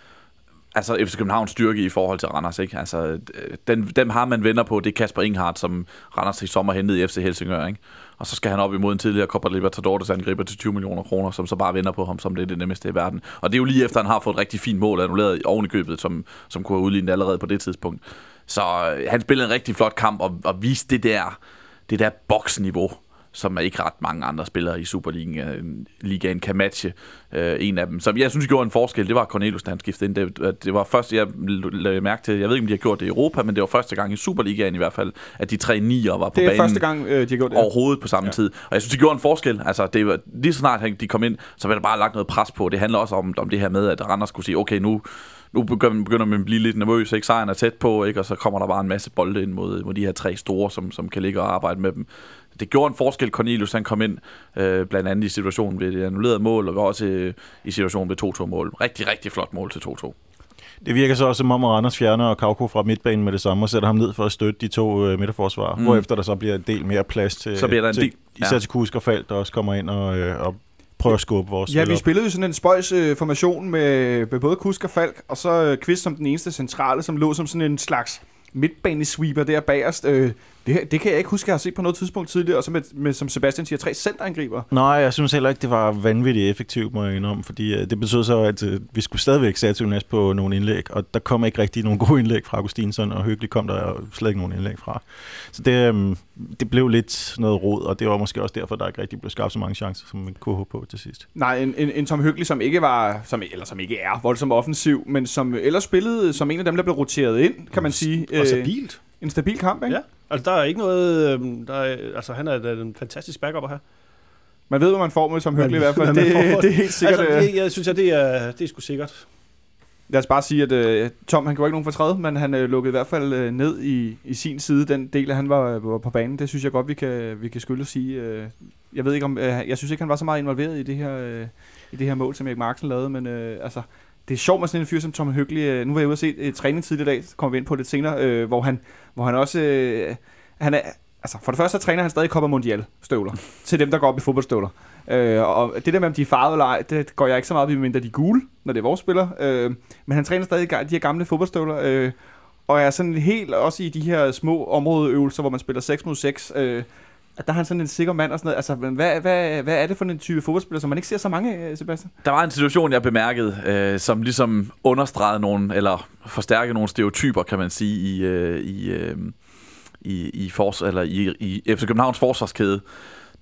altså FC Københavns styrke i forhold til Randers. Ikke? Altså, øh, den, dem har man venner på, det er Kasper Inghardt, som Randers i sommer hentede i FC Helsingør. Ikke? Og så skal han op imod en tidligere Copa Libertadores angriber til 20 millioner kroner, som så bare vender på ham, som det er det nemmeste i verden. Og det er jo lige efter, han har fået et rigtig fint mål annulleret oven i købet, som, som kunne have udlignet allerede på det tidspunkt. Så øh, han spillede en rigtig flot kamp og, og viste det der, det der boksniveau, som er ikke ret mange andre spillere i Superligaen ligaen kan matche øh, en af dem. Som jeg synes gjorde en forskel, det var Cornelius, da han skiftede ind. Det, det var først, jeg lagde mærke til, jeg ved ikke, om de har gjort det i Europa, men det var første gang i Superligaen i hvert fald, at de tre nier var på Det er banen første gang, øh, de har gjort det. overhovedet på samme ja. tid. Og jeg synes, det gjorde en forskel. Altså, det var, lige så snart han- de kom ind, så var der bare lagt noget pres på. Det handler også om, om det her med, at Randers skulle sige, okay, nu, nu begynder, begynder man at blive lidt nervøs, ikke? Sejren er tæt på, ikke? Og så kommer der bare en masse bolde ind mod, mod de her tre store, som, som kan ligge og arbejde med dem. Det gjorde en forskel, Cornelius han kom ind, øh, blandt andet i situationen ved det annullerede mål, og også øh, i situationen ved 2-2-mål. Rigtig, rigtig flot mål til 2-2. Det virker så også som om, at Randers fjerner Kauko fra midtbanen med det samme og sætter ham ned for at støtte de to øh, midterforsvarer, Mm. hvorefter der så bliver en del mere plads til, Så bliver der en til, del- ja. især til Kusk og Falk, der også kommer ind og, øh, og prøver at skubbe vores Ja, vi spillede jo sådan en spøjs øh, formation med, med både Kusk og Falk, og så øh, Kvist som den eneste centrale, som lå som sådan en slags midtbanesweeper der bagerst. Øh, det, det kan jeg ikke huske, jeg har set på noget tidspunkt tidligere, og så med, med som Sebastian siger, tre centerangriber. Nej, jeg synes heller ikke, det var vanvittigt effektivt, må jeg indrømme, fordi øh, det betød så, at øh, vi skulle stadigvæk sætte Jonas på nogle indlæg, og der kom ikke rigtig nogen gode indlæg fra Augustinsson, og hyggeligt kom der slet ikke nogen indlæg fra. Så det, øh, det blev lidt noget rod, og det var måske også derfor, der ikke rigtig blev skabt så mange chancer, som man kunne håbe på til sidst. Nej, en, en, en Tom Hyggelig, som ikke var, som, eller som ikke er voldsomt offensiv, men som ellers spillede som en af dem, der blev roteret ind, kan man sige. Og stabilt. En stabil kamp, ikke? Ja. Altså, der er ikke noget... øhm, Der er, altså, han er en fantastisk backup her. Man ved, hvad man får med Tom Hyggelig i hvert fald. Det, det er helt sikkert. Altså, øh, det, jeg synes, at det er, det er sgu sikkert. Lad os bare sige, at øh, Tom han gjorde ikke nogen fortræd, men han øh, lukkede i hvert fald øh, ned i, i sin side, den del, han var, var på banen. Det synes jeg godt, vi kan, vi kan skylde at sige. Øh, jeg ved ikke om, øh, jeg synes ikke, han var så meget involveret i det her, øh, i det her mål, som Erik Marksen lavede, men øh, altså, det er sjovt med sådan en fyr som Tom Hyggelig. Øh, nu var jeg ude og se et træning tidligere i dag, så kommer vi ind på det senere, øh, hvor, han, hvor han også... Øh, han er, altså, for det første så træner han stadig Copa Mundial støvler til dem, der går op i fodboldstøvler. Øh, og det der med, om de er farvede eller ej, det går jeg ikke så meget op i, mindre de er gule, når det er vores spillere. Øh, men han træner stadig de her gamle fodboldstøvler, øh, og er sådan helt også i de her små områdeøvelser, hvor man spiller 6 mod 6, øh, at der er han sådan en sikker mand og sådan noget. Altså, men hvad, hvad, hvad er det for en type fodboldspiller, som man ikke ser så mange af, Sebastian? Der var en situation, jeg bemærkede, øh, som ligesom understregede nogle, eller forstærkede nogle stereotyper, kan man sige, i, øh, i, øh, i, i, fors, eller i, i FC Københavns forsvarskæde.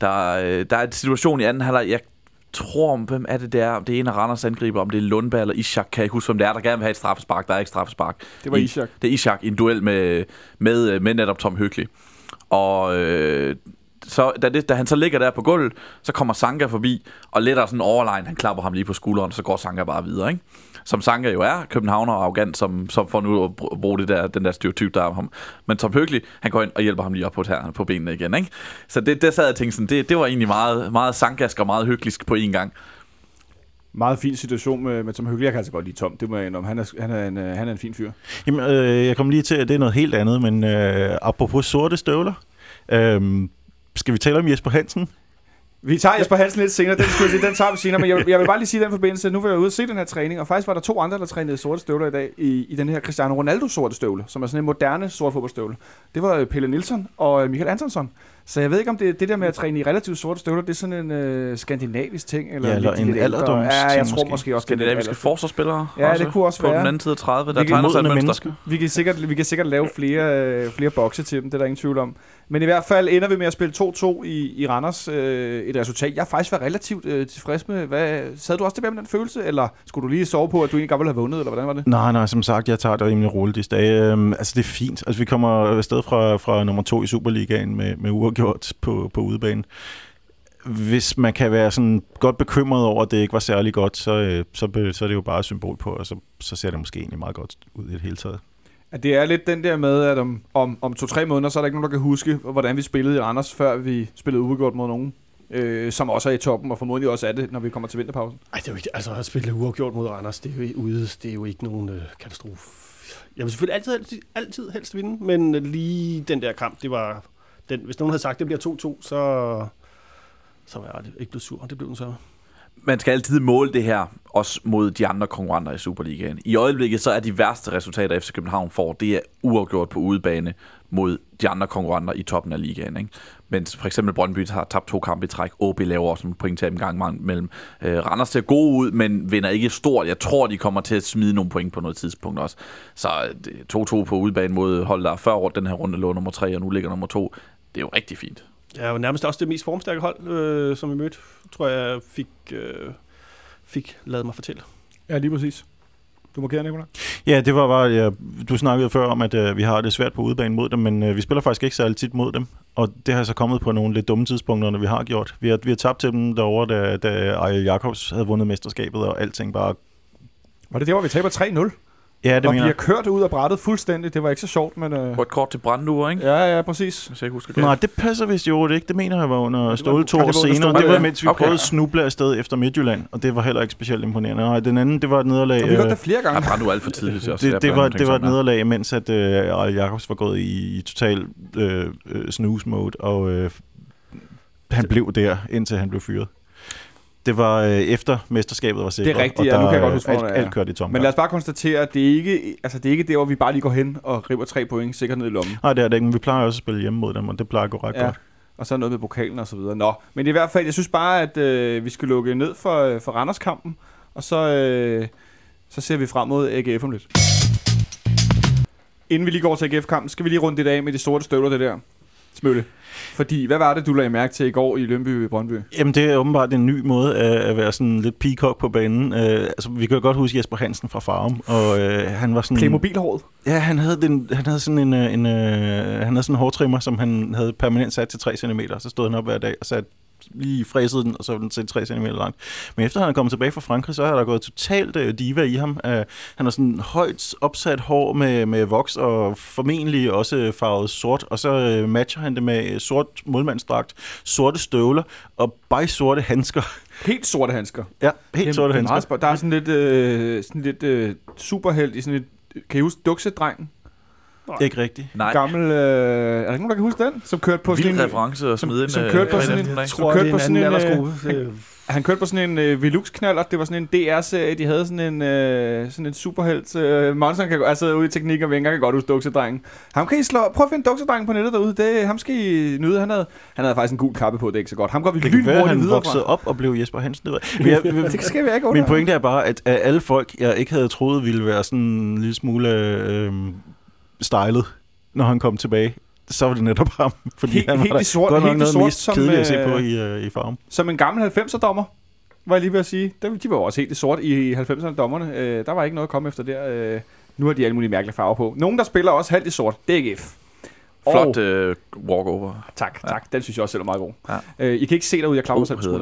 Der, øh, der er en situation i anden halvleg, jeg tror, om hvem er det der, om det er en af Randers angriber, om det er Lundberg eller Ishak, kan jeg ikke huske, hvem det er, der gerne vil have et straffespark. Der er ikke straffespark. Det var I- Ishak. Det er Ishak i en duel med, med, med netop Tom Hyggelig. Og øh, så, da, det, da han så ligger der på gulvet, så kommer Sanka forbi, og lidt af sådan en overline, han klapper ham lige på skulderen, så går Sanka bare videre, ikke? Som Sanka jo er, københavner og arrogant, som, som får nu at br- bruge det der, den der stereotyp, der er om ham. Men Tom Hyggelig, han går ind og hjælper ham lige op på, tæerne, på benene igen, ikke? Så det, det sad jeg og tænkte sådan, det, det var egentlig meget, meget sankask og meget hyggeligt på én gang. Meget fin situation med, med Tom Hyggelig. Jeg kan altså godt lide Tom, det må jeg indrømme. Han er, han er, en, øh, han er en fin fyr. Jamen, øh, jeg kom lige til, at det er noget helt andet, men øh, apropos sorte støvler, øh, skal vi tale om Jesper Hansen? Vi tager Jesper Hansen lidt senere, den, skulle sige, den tager vi senere, men jeg, jeg vil bare lige sige den forbindelse, nu var jeg ude og se den her træning, og faktisk var der to andre, der trænede sorte støvler i dag, i, i den her Cristiano Ronaldo sorte støvle, som er sådan en moderne sort fodboldstøvle. Det var øh, Pelle Nielsen og øh, Michael Antonsson. Så jeg ved ikke, om det, det der med at træne i relativt sorte støvler, det er sådan en øh, skandinavisk ting, eller, Ja, eller en alderdoms- Ja, jeg tror måske. måske også, det Skandinaviske alders- forsvarsspillere Ja, det kunne også på være. den anden side af 30, der Vi tegner sig et mennesker. Vi kan sikkert, vi kan sikkert lave flere, øh, flere bokse til dem, det er der ingen tvivl om. Men i hvert fald ender vi med at spille 2-2 i, i Randers. Øh, et resultat, jeg faktisk var relativt øh, tilfreds med. Hvad, sad du også tilbage med den følelse, eller skulle du lige sove på, at du egentlig godt ville have vundet, eller hvordan var det? Nej, nej, som sagt, jeg tager det rimelig roligt i dag. Øhm, altså, det er fint. Altså, vi kommer afsted fra, fra nummer to i Superligaen med, med uafgjort på, på udebane. Hvis man kan være sådan godt bekymret over, at det ikke var særlig godt, så, øh, så, så er det jo bare et symbol på, og så, så ser det måske egentlig meget godt ud i det hele taget. At det er lidt den der med, at om, om, om to-tre måneder, så er der ikke nogen, der kan huske, hvordan vi spillede i Randers, før vi spillede uafgjort mod nogen. Øh, som også er i toppen, og formodentlig også er det, når vi kommer til vinterpausen. Ej, det er jo ikke, altså at spille uafgjort mod Randers, det er jo ude, det er jo ikke nogen øh, katastrofe. Jeg vil selvfølgelig altid, altid, altid helst vinde, men lige den der kamp, det var, den, hvis nogen havde sagt, det bliver 2-2, så, så var jeg ikke blevet sur, det blev den så. man skal altid måle det her også mod de andre konkurrenter i Superligaen. I øjeblikket så er de værste resultater, FC København får, det er uafgjort på udebane mod de andre konkurrenter i toppen af ligaen. Ikke? Mens for eksempel Brøndby har tabt to kampe i træk. OB laver også en point til en gang mellem. Øh, Randers ser gode ud, men vinder ikke stort. Jeg tror, de kommer til at smide nogle point på noget tidspunkt også. Så øh, 2-2 på udebane mod hold, der før den her runde lå nummer 3, og nu ligger nummer 2. Det er jo rigtig fint. Ja, og nærmest også det mest formstærke hold, øh, som vi mødte, tror jeg fik, øh, fik lavet mig fortælle. Ja, lige præcis. Du markerer, Nicolaj. Ja, det var bare, ja, du snakkede før om, at øh, vi har det svært på udebane mod dem, men øh, vi spiller faktisk ikke særlig tit mod dem. Og det har så kommet på nogle lidt dumme tidspunkter, når vi har gjort. Vi har, vi har tabt til dem derovre, da, da Ejl Jacobs havde vundet mesterskabet, og alting bare... Var det der, hvor vi taber 3-0? Ja, det og mener har kørt ud af brættet fuldstændig. Det var ikke så sjovt, men... Øh... Rødt kort til Brandur, ikke? Ja, ja, præcis. Hvis jeg ikke husker det. Nej, det passer vist jo ikke. Det mener jeg var under Ståle to ja, år det senere. Det var ja. mens vi Okay. prøvede at snuble afsted efter Midtjylland, og det var heller ikke specielt imponerende. Nej, den anden, det var et nederlag. Og vi øh, det flere Ja, gange. Brandur er alt for tidligt til os. det, det, var, det var et nederlag, mens at øh, Jacobs var gået i, i total øh, øh, snooze mode, og øh, han blev der, indtil han blev fyret. Det var øh, efter mesterskabet var sikret. Det er rigtigt, og ja, nu der, kan jeg godt huske, alt, alt kørte i tom. Men lad os bare konstatere, at det er ikke, altså det er ikke der, hvor vi bare lige går hen og river tre point sikkert ned i lommen. Nej, det er det ikke, men vi plejer også at spille hjemme mod dem, og det plejer at gå ret Ja. godt. Og så noget med pokalen og så videre. Nå, men i hvert fald, jeg synes bare, at øh, vi skal lukke ned for, øh, for Randers-kampen, og så, øh, så ser vi frem mod AGF om lidt. Inden vi lige går til AGF-kampen, skal vi lige runde det af med de sorte støvler, det der. Smølle. Fordi, hvad var det, du lagde mærke til i går i Lønby Brøndby? Jamen, det er åbenbart en ny måde at, at være sådan lidt peacock på banen. Uh, altså, vi kan jo godt huske Jesper Hansen fra Farum, og uh, han var sådan... Playmobil-håret. Ja, han havde, den, han havde sådan en, øh, en, øh, han havde sådan en hårtrimmer, som han havde permanent sat til 3 cm. Så stod han op hver dag og satte lige fræsede den, og så var den til 3 cm lang. Men efter han er kommet tilbage fra Frankrig, så er der gået totalt øh, diva i ham. Uh, han har sådan højt opsat hår med, med voks, og formentlig også farvet sort, og så øh, matcher han det med sort målmandsdragt, sorte støvler og bare sorte handsker. Helt sorte handsker. Ja, helt er- sorte er handsker. Der er sådan lidt, øh, sådan lidt øh, superheld i sådan et... Kan I huske Duksedrengen? Ikke rigtigt. Nej, Gammel... Øh, er der ikke nogen, der kan huske den? Som kørte på sådan vild en... reference som- smide som øh, kørte på sådan en-. Jeg tror, kørte det er på en sådan anden en, aldersgruppe. Det- Han kørte på sådan en øh, Velux-knaller. Det var sådan en DR-serie. De havde sådan en, øh, sådan en superhelt. Øh, Monson kan altså ude i teknik og vinger kan godt huske Duksedrengen. Ham kan I slå... Prøv at finde Duksedrengen på nettet derude. Det, ham skal I nyde. Han havde, han havde faktisk en gul kappe på. Det er ikke så godt. Ham går vi Det kan være, at lynhurtigt han videre voksede fra. op og blev Jesper Hansen. Men jeg, Det skal vi ikke Min under. pointe er bare, at alle folk, jeg ikke havde troet ville være sådan en lille smule øh, stylet, når han kom tilbage, så var det netop ham. Fordi Helt- han var helt der sort- godt nok helt noget sort mest som, kedeligt at se øh, på i, øh, i farven. Som en gammel 90'er-dommer, var jeg lige ved at sige. De, de var jo også helt i sort i 90'erne, dommerne. Øh, der var ikke noget at komme efter der. Øh, nu har de alle mulige mærkelige farver på. Nogen, der spiller også halvt i sort, det er AGF. Flot Og, øh, walkover. tak, Ja. tak. Den synes jeg også selv er meget god. Ja. Øh, I kan ikke se derude, jeg klarer mig Oh, selv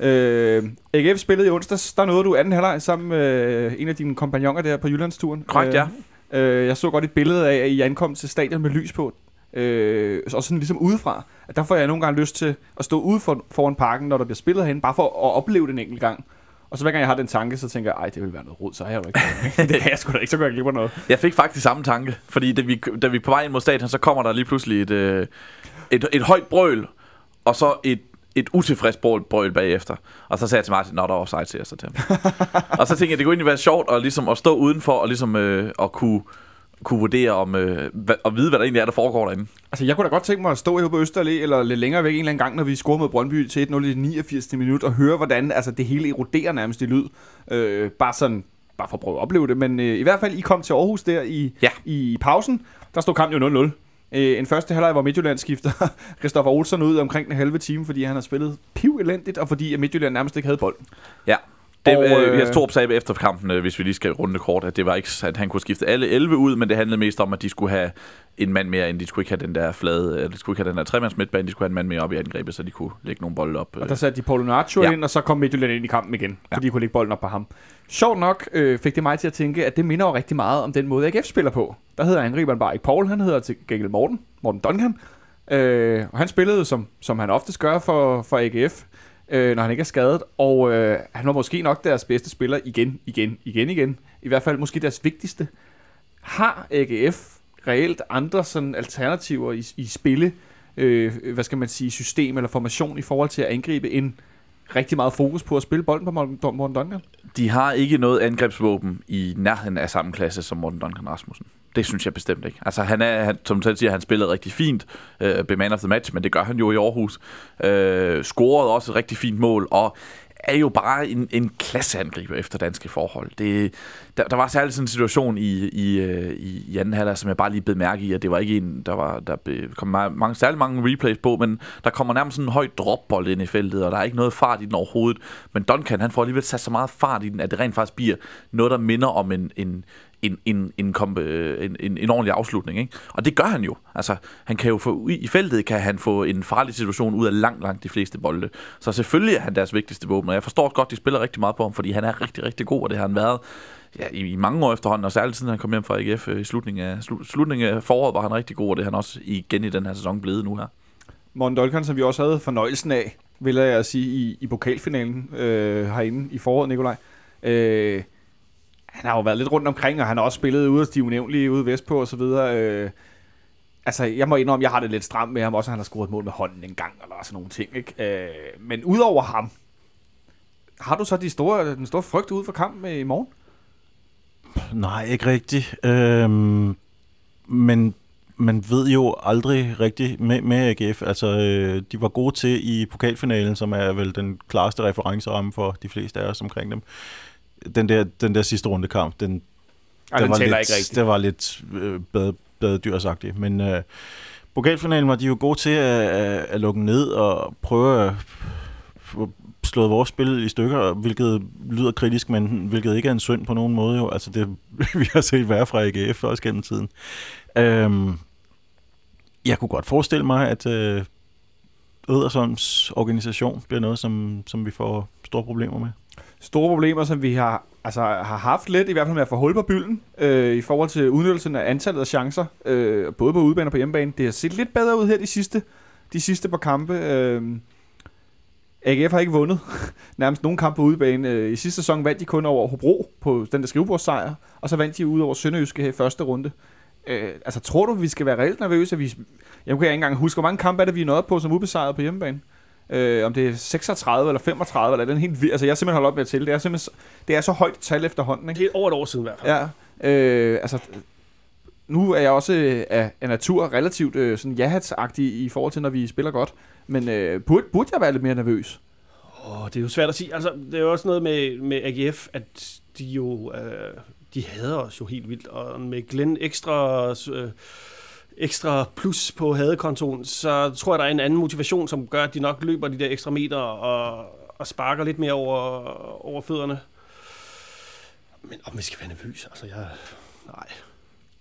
på. Øh, AGF spillede i onsdags. Der nåede du anden halvleg sammen med øh, en af dine kompagnoner der på Jyllandsturen. Korrekt, ja. Øh, jeg så godt et billede af, at I ankom til stadion med lys på. Øh, og sådan ligesom udefra. At der får jeg nogle gange lyst til at stå ude for, foran parken, når der bliver spillet herinde, bare for at opleve det en enkelt gang. Og så hver gang jeg har den tanke, så tænker jeg, ej, det vil være noget rod, så har jeg jo ikke. det kan jeg sgu da ikke, så går jeg glip noget. Jeg fik faktisk samme tanke, fordi da vi, da vi er på vej ind mod stadion, så kommer der lige pludselig et, øh, et, et højt brøl, og så et, et utilfreds brøl, bagefter. Og så sagde jeg til Martin, nå, der er offside til os. til ham. og så tænkte jeg, det kunne egentlig være sjovt at, ligesom, at stå udenfor og ligesom, øh, at kunne, kunne vurdere om, øh, og vide, hvad der egentlig er, der foregår derinde. Altså, jeg kunne da godt tænke mig at stå herude på Østerlæ, eller lidt længere væk en eller anden gang, når vi scorer mod Brøndby til 1-0 i det 89. minut, og høre, hvordan altså, det hele eroderer nærmest i lyd. Øh, bare sådan, bare for at prøve at opleve det. Men øh, i hvert fald, I kom til Aarhus der i, Ja. i pausen. Der stod kampen jo 0-0. Øh, en første halvleg, hvor Midtjylland skifter Christoffer Olsen ud omkring en halve time, fordi han har spillet piv elendigt, og fordi at Midtjylland nærmest ikke havde bolden. Ja. Det, Og, øh, øh, jeg Torp sagde efter kampen, øh, hvis vi lige skal runde kort, at det var ikke, at han kunne skifte alle 11 ud, men det handlede mest om, at de skulle have en mand mere, end de skulle ikke have den der flade, øh, de skulle ikke have den der tremands midtbane, de skulle have en mand mere op i angrebet, så de kunne lægge nogle bolde op. Og der satte de Paulo Nacho Ja. ind, og så kom Midtjylland ind i kampen igen, Ja. fordi de kunne lægge bolden op på ham. Sjovt nok øh, fik det mig til at tænke, at det minder jo rigtig meget om den måde, AGF spiller på. Der hedder angriberen bare ikke Paul, han hedder til gengæld Morten, Morten Duncan. Øh, og han spillede, som, som han oftest gør for, for AGF, øh, når han ikke er skadet. Og øh, han var måske nok deres bedste spiller igen, igen, igen, igen. I hvert fald måske deres vigtigste. Har AGF reelt andre sådan alternativer i, i spille, øh, hvad skal man sige, system eller formation i forhold til at angribe en rigtig meget fokus på at spille bolden på Morten Duncan? De har ikke noget angrebsvåben i nærheden af samme klasse som Morten Duncan Rasmussen. Det synes jeg bestemt ikke. Altså, han er, han, som du selv siger, han spillede rigtig fint, øh, blev man of the match, men det gør han jo i Aarhus. Øh, scorede også et rigtig fint mål, og er jo bare en, en klasseangriber efter danske forhold. Det, der, der var særligt sådan en situation i, i, øh, i, i anden halvleg, som jeg bare lige blev mærke i, at det var ikke en, der var der kom mange, mange, særlig mange replays på, men der kommer nærmest sådan en høj dropbold ind i feltet, og der er ikke noget fart i den overhovedet. Men Duncan, han får alligevel sat så meget fart i den, at det rent faktisk bliver noget, der minder om en, en, en, en, en, komp, øh, en, en, en ordentlig afslutning. Ikke? Og det gør han jo. Altså, han kan jo få, i feltet kan han få en farlig situation ud af langt, langt de fleste bolde. Så selvfølgelig er han deres vigtigste våben, og jeg forstår godt, de spiller rigtig meget på ham, fordi han er rigtig, rigtig god, og det har han været ja, i, i mange år efterhånden, og særligt siden han kom hjem fra AGF øh, i slutningen af, slu, slutningen af foråret, var han rigtig god, og det er han også igen i den her sæson blevet nu her. Morten Dolkan, som vi også havde fornøjelsen af, vil jeg sige, i, i pokalfinalen øh, herinde i foråret, Nikolaj. Øh, han har jo været lidt rundt omkring, og han har også spillet ude af de unævnlige ude vestpå og så videre. Øh, altså, jeg må indrømme, jeg har det lidt stramt med ham, også han har scoret et mål med hånden en gang, eller sådan nogle ting. Ikke? Øh, men udover ham, har du så de store, den store frygt ude for kampen i morgen? Nej, ikke rigtigt. Øhm, men man ved jo aldrig rigtigt med, med AGF. Altså, øh, de var gode til i pokalfinalen, som er vel den klareste referenceramme for de fleste af os omkring dem. Den der, den der sidste runde kamp, den, Ej, den var tæller lidt, ikke rigtigt. Det var lidt øh, bad, badedyrsagtigt. Men øh, pokalfinalen var de jo gode til at, at, at lukke ned og prøve at slået vores spil i stykker, hvilket lyder kritisk, men hvilket ikke er en synd på nogen måde jo. Altså det, vi har set værre fra AGF også gennem tiden. Øhm, jeg kunne godt forestille mig, at øh, Ødersons organisation bliver noget, som, som vi får store problemer med store problemer, som vi har, altså, har haft lidt, i hvert fald med at få hul på bylden, øh, i forhold til udnyttelsen af antallet af chancer, øh, både på udebane og på hjemmebane. Det har set lidt bedre ud her de sidste, de sidste par kampe. Øh, AGF har ikke vundet nærmest nogen kamp på udebane. Øh, I sidste sæson vandt de kun over Hobro på den der skrivebordssejr, og så vandt de ud over Sønderjyske her i første runde. Øh, altså, tror du, vi skal være reelt nervøse? Vi, jeg kan ikke engang huske, hvor mange kampe er det, vi er nået på som ubesejret på hjemmebane? Øh, om det er 36 eller 35, eller den helt. Altså, jeg har simpelthen holdt op med at tælle. Det er simpelthen det er så højt tal efterhånden, ikke? Det er over et år siden i hvert fald. Ja. Øh, altså, nu er jeg også øh, af, af natur relativt øh, sådan jahatsagtig i forhold til, når vi spiller godt. Men øh, burde, burde jeg være lidt mere nervøs? Åh, det er jo svært at sige. Altså, det er jo også noget med, med AGF, at de jo... Øh, de hader os jo helt vildt. Og med Glenn ekstra... Øh, ekstra plus på hadekontoen, så tror jeg, der er en anden motivation, som gør, at de nok løber de der ekstra meter og, og sparker lidt mere over, over fødderne. Men om vi skal være nervøse, altså jeg... Nej.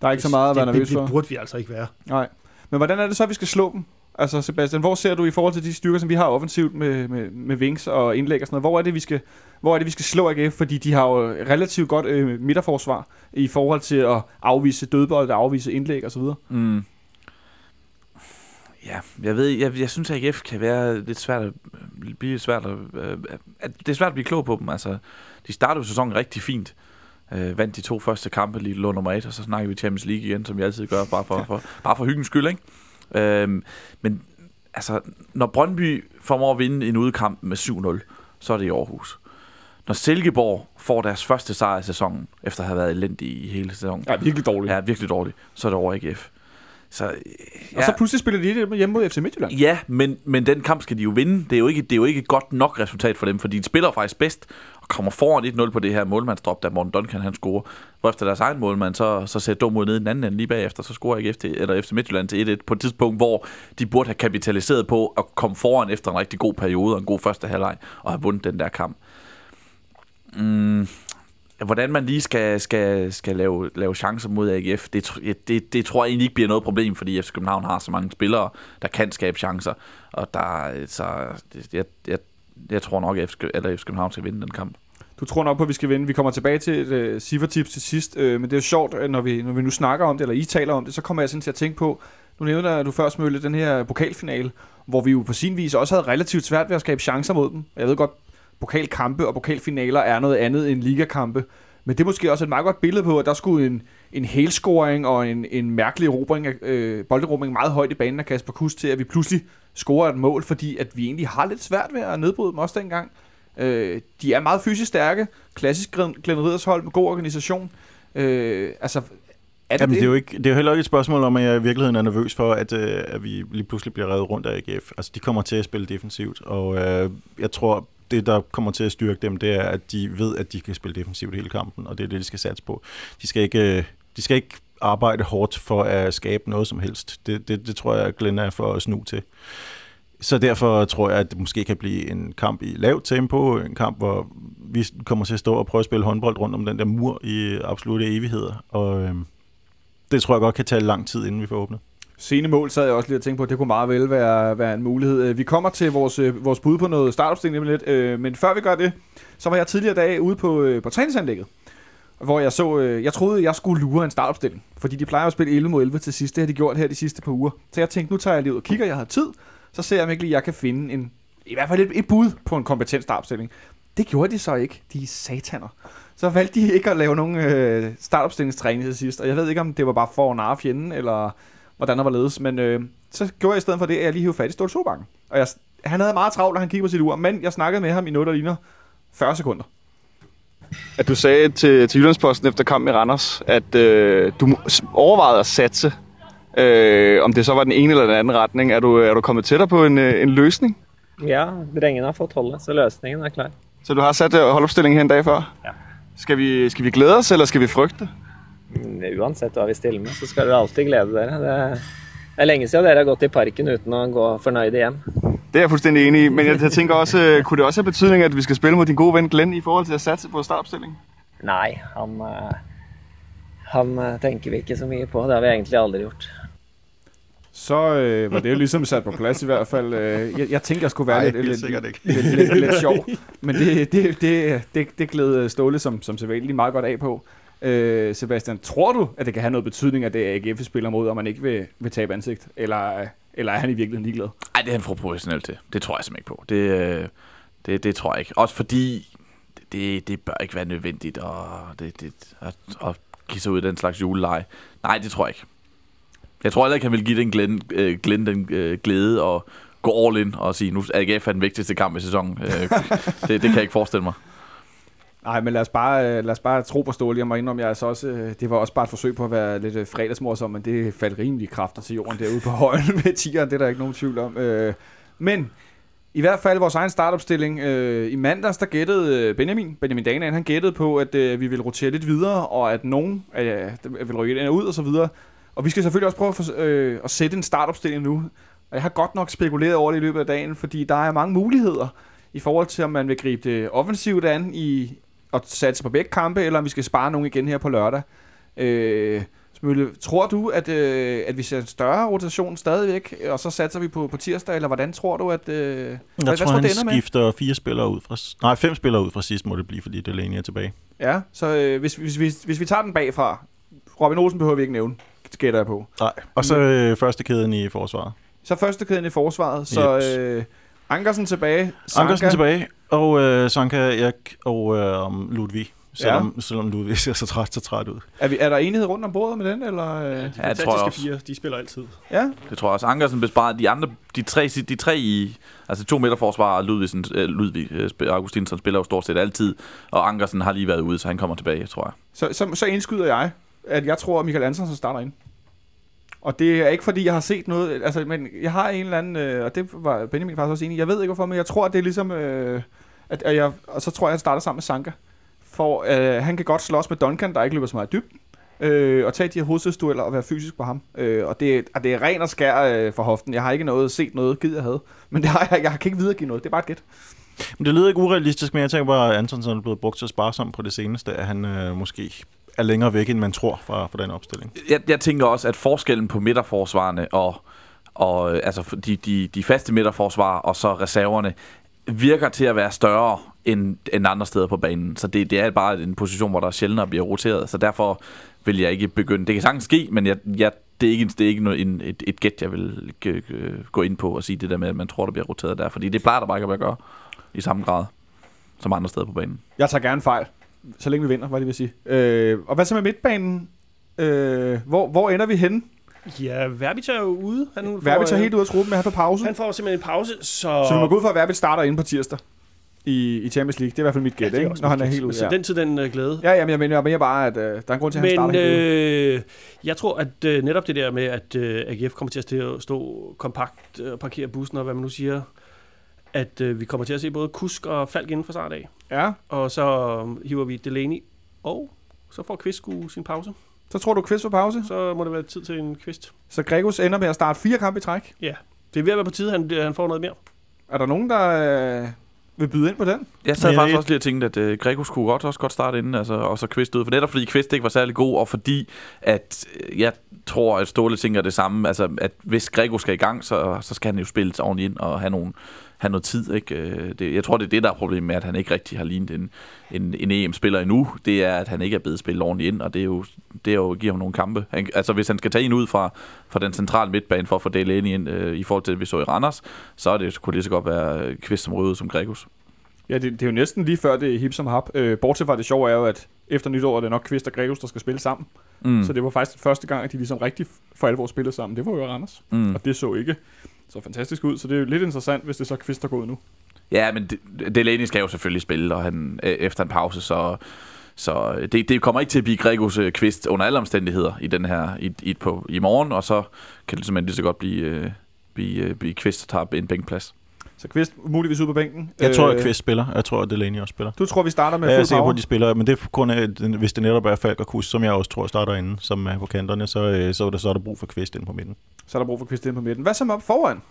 Der er ikke så meget at være det, nervøs det, for. det burde vi altså ikke være. Nej. Men hvordan er det så, at vi skal slå dem? Altså Sebastian, hvor ser du i forhold til de styrker, som vi har offensivt med, med, med wings og indlæg og sådan noget, hvor er det, vi skal, hvor er det, vi skal slå AGF? Fordi de har jo relativt godt øh, midterforsvar i forhold til at afvise dødbold, afvise indlæg og så videre. Mm. Ja, jeg ved, jeg, jeg synes, at AGF kan være lidt svært at, blive lidt svært at, øh, at, det er svært at blive klog på dem. Altså, de startede sæsonen rigtig fint. Øh, vandt de to første kampe, lige lå nummer et, og så snakker vi Champions League igen, som vi altid gør, bare for, for, bare for hyggens skyld, ikke? Øh, men altså, når Brøndby formår at vinde en udkamp med 7-0, så er det i Aarhus. Når Silkeborg får deres første sejr i sæsonen, efter at have været elendige i hele sæsonen, Ja, virkelig dårligt. ja, virkelig dårligt, så er det over AGF. Så, ja, Og så pludselig spiller de det hjemme mod FC Midtjylland. Ja, men, men den kamp skal de jo vinde. Det er jo, ikke, det er jo ikke et godt nok resultat for dem, fordi de spiller faktisk bedst kommer foran 1-0 på det her målmandsdrop, da Morten Duncan han scorer. Hvor efter deres egen målmand, så, så ser dum ud ned i den anden ende lige bagefter, så scorer AGF til, eller FC Midtjylland til 1-1 på et tidspunkt, hvor de burde have kapitaliseret på at komme foran efter en rigtig god periode og en god første halvleg og have vundet den der kamp. Mm, hvordan man lige skal, skal, skal lave, lave chancer mod AGF, det, det, det tror jeg egentlig ikke bliver noget problem, fordi FC København har så mange spillere, der kan skabe chancer. Og der, så, det, jeg, jeg, jeg tror nok, at FC, eller FC København skal vinde den kamp. Du tror nok på, at vi skal vinde. Vi kommer tilbage til et øh, uh, ciffertips til sidst, uh, men det er jo sjovt, når vi, når vi nu snakker om det, eller I taler om det, så kommer jeg sådan til at tænke på, nu nævner du først mødte den her pokalfinale, hvor vi jo på sin vis også havde relativt svært ved at skabe chancer mod dem. Jeg ved godt, pokalkampe og pokalfinaler er noget andet end ligakampe, men det er måske også et meget godt billede på, at der skulle en, en helscoring og en, en mærkelig erobring af, øh, bolderobring meget højt i banen af Kasper Kuss til, at vi pludselig scorer et mål, fordi at vi egentlig har lidt svært ved at nedbryde dem også dengang. Øh, de er meget fysisk stærke, klassisk Glenn Glenn Riddershold med god organisation. Øh, altså, er det Jamen, det? det er, jo ikke, det er jo heller ikke et spørgsmål om, at jeg i virkeligheden er nervøs for, at, øh, at vi lige pludselig bliver reddet rundt af AGF. Altså, de kommer til at spille defensivt, og øh, jeg tror, det, der kommer til at styrke dem, det er, at de ved, at de kan spille defensivt hele kampen, og det er det, de skal satse på. De skal ikke, øh, de skal ikke arbejde hårdt for at skabe noget som helst. Det, det, det tror jeg, Glenn er for at snu til. Så derfor tror jeg, at det måske kan blive en kamp i lavt tempo, en kamp, hvor vi kommer til at stå og prøve at spille håndbold rundt om den der mur i absolute evigheder, og øh, det tror jeg godt kan tage lang tid, inden vi får åbnet. Sene mål sad jeg også lige og tænkte på, at det kunne meget vel være, være en mulighed. Vi kommer til vores, øh, vores bud på noget startopstilling lidt, øh, men før vi gør det, så var jeg tidligere dag ude på, øh, på træningsanlægget, hvor jeg så, øh, jeg troede, jeg skulle lure en startopstilling, fordi de plejer at spille 11 mod 11 til sidst. Det har de gjort her de sidste par uger. Så jeg tænkte, nu tager jeg lige ud og kigger, jeg har tid, så ser jeg om ikke lige, jeg kan finde en, i hvert fald et, et bud på en kompetent startopstilling. Det gjorde de så ikke. De er sataner. Så valgte de ikke at lave nogen øh, startopstillingstræning til sidst, og jeg ved ikke, om det var bare for at narre fjenden, eller hvordan der var ledes, men øh, så gjorde jeg i stedet for det, at jeg lige hævde fat i Stolte Sobakken. Og jeg, han havde meget travlt, da han kiggede på sit ur, men jeg snakkede med ham i noget, der ligner 40 sekunder. At du sagde til, til Jyllandsposten efter kampen i Randers, at øh, du overvejede at satse. Øh, om det så var den ene eller den anden retning. Er du, er du kommet tættere på en, øh, en løsning? Ja, drengene har fått holdet, så løsningen er klar. Så du har sat øh, holdopstillingen her en dag før? Ja. Skal vi, skal vi glæde os, eller skal vi frygte? Men Uansett hva vi stiller med, så skal dere alltid glede dere. Det det er lenge siden dere har gått i parken uten å gå fornøyde hjem. Det er jeg fuldstændig enig i, men jeg, jeg tænker også, øh, kunne det også have betydning, at vi skal spille mod din gode ven Glenn i forhold til at satse på startopstillingen? Nei, han, eh, han eh, tenker vi ikke så mye på. Det har vi egentlig aldri gjort. Så øh, var det jo ligesom sat på plads i hvert fald. Øh, jeg, jeg tænkte, jeg skulle være Ej, lidt, lidt, ikke. lidt, lidt, lidt sjov, men det, det, det, det, det gled Ståle som, som sædvanligt meget godt af på. Øh, Sebastian, tror du, at det kan have noget betydning, at det er AGF, spiller mod, og man ikke vil, vil tabe ansigt? Eller, eller er han i virkeligheden ligeglad? Nej, det er han for professionel til. Det tror jeg simpelthen ikke på. Det, øh, det, det tror jeg ikke. Også fordi, det, det bør ikke være nødvendigt at, det, det, at, at give sig ud i den slags juleleje. Nej, det tror jeg ikke. Jeg tror heller ikke, han vil give den Glenn, øh, Glenn den øh, glæde og gå all in og sige, nu er AGF er den vigtigste kamp i sæsonen. Øh, det, det kan jeg ikke forestille mig. Nej, men lad os bare, øh, lad os bare tro på Ståle. Jeg må indrømme, jeg er så også, øh, det var også bare et forsøg på at være lidt øh, fredagsmorsom, men det faldt rimelig kraftigt til jorden derude på højen med tigeren. Det er der ikke nogen tvivl om. Men i hvert fald vores egen startopstilling. Øh, I mandags, der gættede Benjamin, Benjamin Danan, han gættede på, at øh, vi vil rotere lidt videre, og at nogen øh, vil rykke ind og ud og så videre. Og vi skal selvfølgelig også prøve at, øh, at sætte en startopstilling nu. Og jeg har godt nok spekuleret over det i løbet af dagen, fordi der er mange muligheder i forhold til, om man vil gribe det offensivt an i at satse på begge kampe, eller om vi skal spare nogen igen her på lørdag. Øh, Smølle, tror du, at, øh, at vi ser en større rotation stadigvæk, og så satser vi på, på tirsdag, eller hvordan tror du, at... Øh, hvad, Jeg hvad tror, tror han det ender med? skifter fire spillere ud fra... Nej, fem spillere ud fra sidst må det blive, fordi Delaney er tilbage. Ja, så øh, hvis, hvis, hvis, hvis vi tager den bagfra, Robin Olsen behøver vi ikke nævne, gætter jeg på. Nej. Og så øh, første kæden i forsvaret. Så første kæden i forsvaret, så Jeps. øh, Ankersen tilbage, Sanka, Ankersen tilbage, og øh, Sanka, jeg og øh, Ludvig. Selvom, ja. selvom Ludvig ser så træt, så træt ud. Er, vi, er der enighed rundt om bordet med den, eller? Øh? Ja, det tror jeg Fantastiske også. fire, de spiller altid. Ja, Det tror jeg også. Ankersen besparer de andre, de tre, de tre i, altså to midterforsvar, Ludvigsen, øh, Ludvig, øh, Augustinsson spiller jo stort set altid, og Ankersen har lige været ude, så han kommer tilbage, tror jeg. så, så, så indskyder jeg, at jeg tror, at Michael Andersen starter ind. Og det er ikke fordi, jeg har set noget, altså, men jeg har en eller anden, øh, og det var Benjamin faktisk også enig i, jeg ved ikke hvorfor, men jeg tror, at det er ligesom, øh, at, at jeg, og så tror jeg, at jeg starter sammen med Sanka. For øh, han kan godt slås med Duncan, der ikke løber så meget dybt, øh, og tage de her hovedstødsdueller og være fysisk på ham. Øh, og det, og det er ren og skær øh, for hoften. Jeg har ikke noget set noget, gid jeg havde. Men det har jeg, jeg kan ikke videregive noget, det er bare et gæt. Men det lyder ikke urealistisk, men jeg tænker bare, at Antonsen er blevet brugt så sparsomt på det seneste, at han øh, måske er længere væk, end man tror fra, fra den opstilling. Jeg, jeg tænker også, at forskellen på midterforsvarerne og, og altså de, de, de faste midterforsvar og så reserverne virker til at være større end, end andre steder på banen. Så det, det er bare en position, hvor der sjældnere bliver roteret. Så derfor vil jeg ikke begynde. Det kan sagtens ske, men jeg, jeg, det er ikke, det er ikke noget, en, et, et gæt, jeg vil gå ind på og sige det der med, at man tror, der bliver roteret der. Fordi det plejer der bare ikke at gøre i samme grad som andre steder på banen. Jeg tager gerne fejl, så længe vi vinder, hvad det vil sige. Øh, og hvad så med midtbanen? Øh, hvor, hvor ender vi henne? Ja, Verbit er jo ude. Han får, Verbit tager øh, helt ud af truppen, men han får pause. Han får simpelthen en pause, så... Så vi må gå ud fra, at Verbit starter inde på tirsdag i, i Champions League. Det er i hvert fald mit gæt, er ikke? når han er helt ude. Så Ja. den til den uh, glæde. ja, jamen, jeg mener jeg mener bare, at øh, der er en grund til, at han Men starter helt ude. øh, jeg tror, at øh, netop det der med, at øh, AGF kommer til at stå, kompakt og øh, parkere bussen og hvad man nu siger, at øh, vi kommer til at se både Kusk og Falk inden for start af. Ja. Og så øh, hiver vi Delaney, og så får Kvist sgu sin pause. Så tror du quiz på pause? Så må det være tid til en Kvist. Så Gregos ender med at starte fire kampe i træk. Ja, det er ved at være på tide, han, han får noget mere. Er der nogen, der øh, vil byde ind på den? Jeg sad faktisk også lige og tænkte, at øh, Grego skulle godt, også godt starte inden, altså, og så Kvist ud. For netop fordi Kvist ikke var særlig god, og fordi at øh, jeg tror, at Ståle tænker det samme. Altså, at hvis Grego skal i gang, så, så skal han jo spille sig ordentligt ind og have, nogle, have noget tid. Ikke? Øh, Det, jeg tror, det er det, der er problemet med, at han ikke rigtig har lignet en, en, en EM-spiller endnu. Det er, at han ikke er blevet spillet ordentligt ind, og det er jo, det er jo giver ham nogle kampe. Han, altså, hvis han skal tage en ud fra, fra den centrale midtbane for at få Delaney ind øh, i forhold til, at vi så i Randers, så er det, kunne det så godt være øh, Kvist som røde som Gregos. Ja, det, det er jo næsten lige før det er hip som hap. Øh, bortset fra det sjove er jo, at efter nytår er det nok Kvist og Gregos, der skal spille sammen. Mm. Så det var faktisk den første gang, at de ligesom rigtig for alvor spillede sammen. Det var jo i Randers. mm. Og det så ikke så fantastisk ud. Så det er jo lidt interessant, hvis det så er Kvist, der går ud nu. Ja, men det- Delaney skal jo selvfølgelig spille, og han øh, efter en pause, så, så det, det kommer ikke til at blive Gregos øh, kvist under alle omstændigheder i den her i, i, på, i morgen, og så kan det simpelthen lige så godt blive, øh, blive, blive kvist, der tager en bænkplads. Så Kvist muligvis ude på bænken. Jeg tror, at Øh, Kvist spiller. Jeg tror, at Delaney også spiller. Du tror, vi starter med Ja, jeg er sikker på, at de spiller, men det er af, den- hvis det netop er Falk og Kus, som jeg også tror starter inde, som er på kanterne, så, øh, så, er der, så er der brug for Kvist ind på midten. Så er der brug for Kvist ind på midten. Hvad så op foran?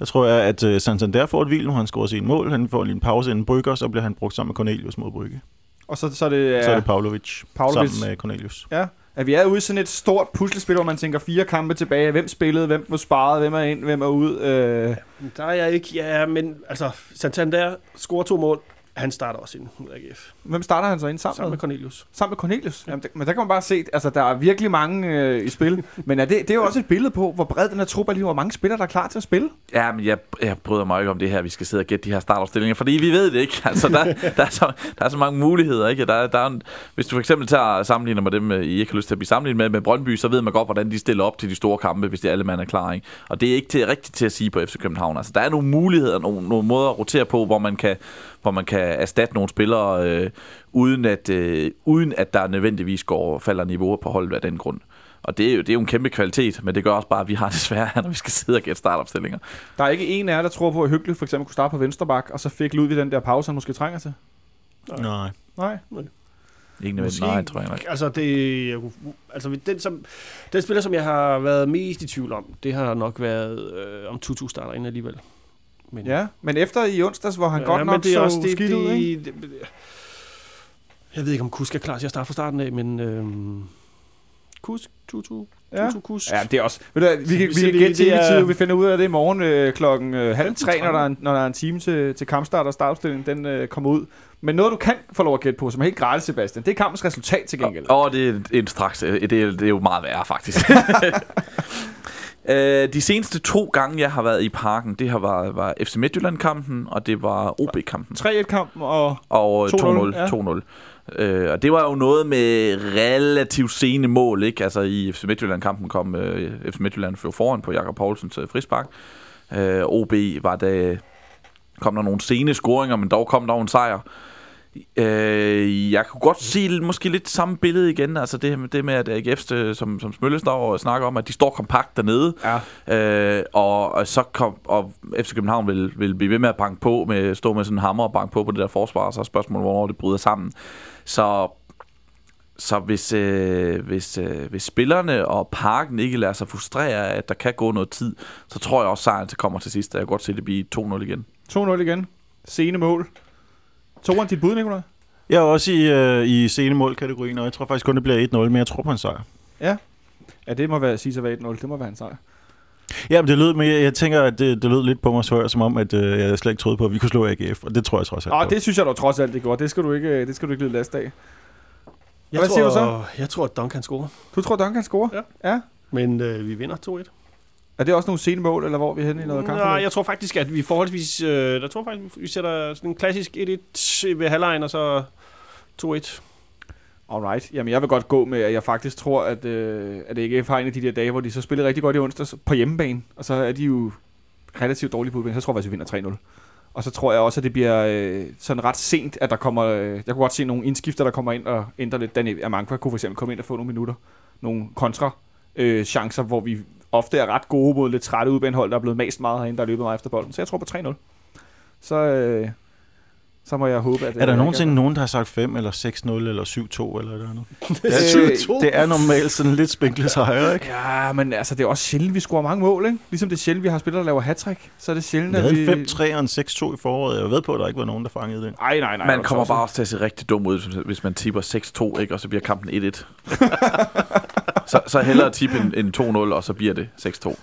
Jeg tror, jeg, at uh, Santander får et hvil, nu han scorer sin mål. Han får lige en pause inden Brygge, og så bliver han brugt sammen med Cornelius mod Brygge. Og så, så er det, Ja. Så er det Pavlovic, Pavlovic. sammen med Cornelius. ja, at vi er ude i sådan et stort puslespil, hvor man tænker fire kampe tilbage. Hvem spillede, hvem var sparet, hvem er ind, hvem er ud. Øh, Der er jeg ikke, ja, men altså, Santander scorer to mål. Han starter også ind mod AGF. hvem starter han så ind sammen, Sammen med? Cornelius. Sammen med Cornelius. Jamen, det, men der kan man bare se, altså der er virkelig mange øh, i spil. Men er det, det er jo også et billede på, hvor bred den her trup er lige, hvor mange spillere, der er klar til at spille. Ja, men jeg, jeg bryder mig ikke om det her, vi skal sidde og gætte de her startopstillinger, fordi vi ved det ikke. Altså, der, der, er, så, der er så mange muligheder, ikke? Der, er- der er en, hvis du for eksempel tager sammenligner med dem, øh, I ikke har lyst til at blive sammenlignet med, med Brøndby, så ved man godt, hvordan de stiller op til de store kampe, hvis de alle mand er klar, ikke? Og det er ikke til, rigtigt til at sige på FC København. Altså, der er nogle muligheder, nogle, nogle måder at rotere på, hvor man kan, hvor man kan erstatte nogle spillere, øh, uden, at, øh, uden at der nødvendigvis går falder niveauer på holdet af den grund. Og det er, jo, det er jo en kæmpe kvalitet, men det gør også bare, at vi har det svært, når vi skal sidde og gætte startopstillinger. Der er ikke en af jer, der tror på, at Hyggeligt for eksempel kunne starte på venstre bak, og så fik Ludvig den der pause, han måske trænger til. Nej. Nej. Ikke nødvendigvis, nej, tror jeg ikke. Altså, det, altså den, som, den spiller, som jeg har været mest i tvivl om, det har nok været, øh, om Tutu starter ind alligevel. Men, Ja, men efter i onsdags, hvor han ja, godt men nok det er så også det, skidt det, ud, ikke? det, det, jeg ved ikke, om Kusk er klar til at starte fra starten af, men øhm, Kusk, Tutu, Ja. Tutu, Kusk. Ja, det er også... Ved du, vi kan, vi kan det- gætte til det er- vi finder ud af det i morgen øh, klokken øh, halv tre, 15.30. når der, er en, når der er en time til, til kampstart og startopstillingen, den øh, kommer ud. Men noget, du kan få lov at gætte på, som er helt gratis, Sebastian, det er kampens resultat til gengæld. Og det er en straks, øh, det er, det er jo meget værre faktisk. Øh, de seneste to gange, jeg har været i parken, det har været var FC Midtjylland-kampen, og det var OB-kampen. 3-1-kampen og... Og 2-0, 2-0. ja. 2-0. Øh, og det var jo noget med relativt sene mål, ikke? Altså i FC Midtjylland-kampen kom øh, FC Midtjylland jo foran på Jakob Poulsens øh, frispark. Øh, OB var der, kom der nogle sene scoringer, men dog kom der en sejr. Øh, jeg kunne godt se måske lidt samme billede igen, altså det, med- det med, at AGF, øh, som, som Smølle står og snakker om, at de står kompakt dernede, Ja. øh, og, og så kom, og FC København vil, vil blive ved med at banke på, med, stå med sådan en hammer og banke på på det der forsvar, og så er spørgsmålet, hvornår det bryder sammen. Så, så hvis, øh, hvis, øh, hvis spillerne og parken ikke lader sig frustrere, af, at der kan gå noget tid, så tror jeg også, sejren til kommer til sidst, jeg kan godt se det blive 2-0 igen. 2-0 igen. Sene mål. Toren dit bud, Nicolaj? Jeg er også i, øh, i sene målkategorien, og jeg tror faktisk kun, det bliver 1-0, men jeg tror på en sejr. Ja, det må være, sige sig være 1-0. Det må være en sejr. Ja, men det lød, men jeg, jeg tænker, at det, det lød lidt på mig før, som om, at øh, jeg slet ikke troede på, at vi kunne slå AGF, og det tror jeg trods alt på. det synes jeg dog trods alt, det går. Det skal du ikke, det skal du ikke lide last af. Jeg Hvad tror, siger du så? Jeg tror, at Duncan scorer. Du tror, Duncan scorer? Ja. ja. Men øh, vi vinder 2-1. Er det også nogle sene mål, eller hvor er vi henne i noget kamp? Nej, jeg tror faktisk, at vi forholdsvis... Øh, der tror faktisk, vi sætter sådan en klassisk 1-1 ved halvlejen, og så 2-1. Alright. Jamen, jeg vil godt gå med, at jeg faktisk tror, at, øh, at AGF har en af de der dage, hvor de så spiller rigtig godt i onsdags på hjemmebane. Og så er de jo relativt dårlige på udebane. Så tror jeg faktisk, vi vinder 3-0. Og så tror jeg også, at det bliver øh, sådan ret sent, at der kommer... Øh, jeg kunne godt se nogle indskifter, der kommer ind og ændrer lidt. Danny Amankwa kunne for eksempel komme ind og få nogle minutter. Nogle kontra øh, chancer, hvor vi ofte er ret gode mod lidt trætte udbanehold, der er blevet mest meget herinde, der er løbet meget efter bolden. Så jeg tror på 3-0. så, øh, så må jeg håbe, at... Er der nogensinde nogen, der har sagt 5 eller 6-0 eller 7-2 eller der noget? Øh, Det er normalt sådan lidt spinkle sejre, ikke? Ja, men altså, det er også sjældent, vi scorer mange mål, ikke? Ligesom det er sjældent, vi har spillere, der laver hat så er det sjældent, at vi... en 5-3 og en 6-2 i foråret. Jeg ved på, at der ikke var nogen, der fangede det. Ej, nej, nej. Man kommer bare også til at se rigtig dum ud, hvis- hvis man tipper 6-2, ikke? og så bliver kampen 1-1. så, så hellere tippe en, en 2-0, og så bliver det 6-2.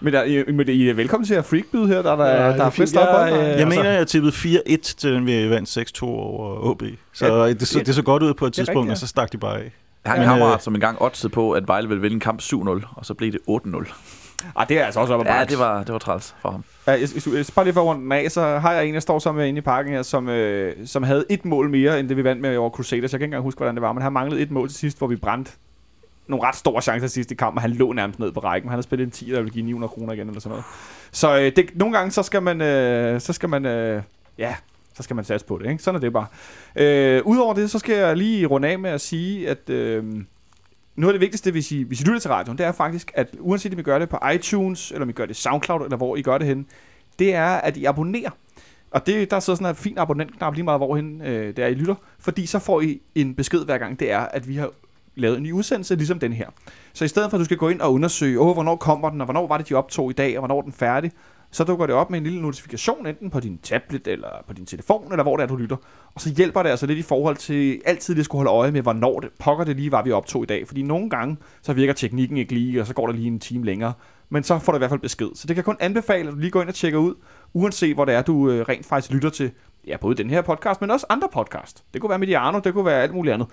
Men, der, I, men I er velkommen til at freakbyde her, der, der, Ja, ja, det der er fint. flest op. Jeg, øh, Ja, Jeg Altså- mener, jeg tippede 4-1 til den, vi vandt 6-2 over OB. Så Ja, det, så, det så godt ud på et det tidspunkt, rigtigt, og så stak de bare af. Jeg har en kammerat, øh, som engang oddsede på, at Vejle ville vinde en kamp 7-0, og så blev det 8-0. ah, det er altså også op ad Ja, det var, det var træls for ham. Ja, jeg, jeg, jeg, bare lige for rundt den af, så har jeg en, jeg står sammen med inde i parken her, som, øh, som havde et mål mere, end det vi vandt med over Crusaders. Jeg kan ikke engang huske, hvordan det var, men han manglede et mål til sidst, hvor vi brændte nogle ret store chancer sidst i kampen, og han lå nærmest ned på rækken. Han har spillet en 10, der ville give 900 kroner igen, eller sådan noget. Så øh, det, nogle gange, så skal man, øh, så skal man, øh, ja, så skal man satse på det, ikke? Sådan er det bare. Øh, Udover det, så skal jeg lige runde af med at sige, at øh, noget af det vigtigste, hvis I, hvis I lytter til radioen, det er faktisk, at uanset om I gør det på iTunes, eller om I gør det SoundCloud, eller hvor I gør det hen, det er, at I abonnerer. Og det, der sidder sådan en fin abonnentknap lige meget, hvorhen øh, det er, I lytter. Fordi så får I en besked hver gang, det er, at vi har lavet en ny udsendelse, ligesom den her. Så i stedet for, at du skal gå ind og undersøge, åh, hvornår kommer den, og hvornår var det, de optog i dag, og hvornår er den færdig, så dukker det op med en lille notifikation, enten på din tablet, eller på din telefon, eller hvor det er, du lytter. Og så hjælper det altså lidt i forhold til altid lige skulle holde øje med, hvornår det pokker det lige var, vi optog i dag. Fordi nogle gange, så virker teknikken ikke lige, og så går der lige en time længere. Men så får du i hvert fald besked. Så det kan kun anbefale, at du lige går ind og tjekker ud, uanset hvor det er, du øh, rent faktisk lytter til, ja, både den her podcast, men også andre podcast. Det kunne være Mediano, det kunne være alt muligt andet.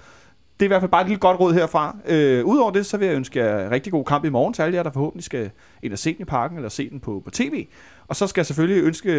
Det er i hvert fald bare et lille godt råd herfra. Øh, Udover det, så vil jeg ønske jer rigtig god kamp i morgen til alle jer, der forhåbentlig skal ind og se den i parken, eller se den på, på tv. Og så skal jeg selvfølgelig ønske,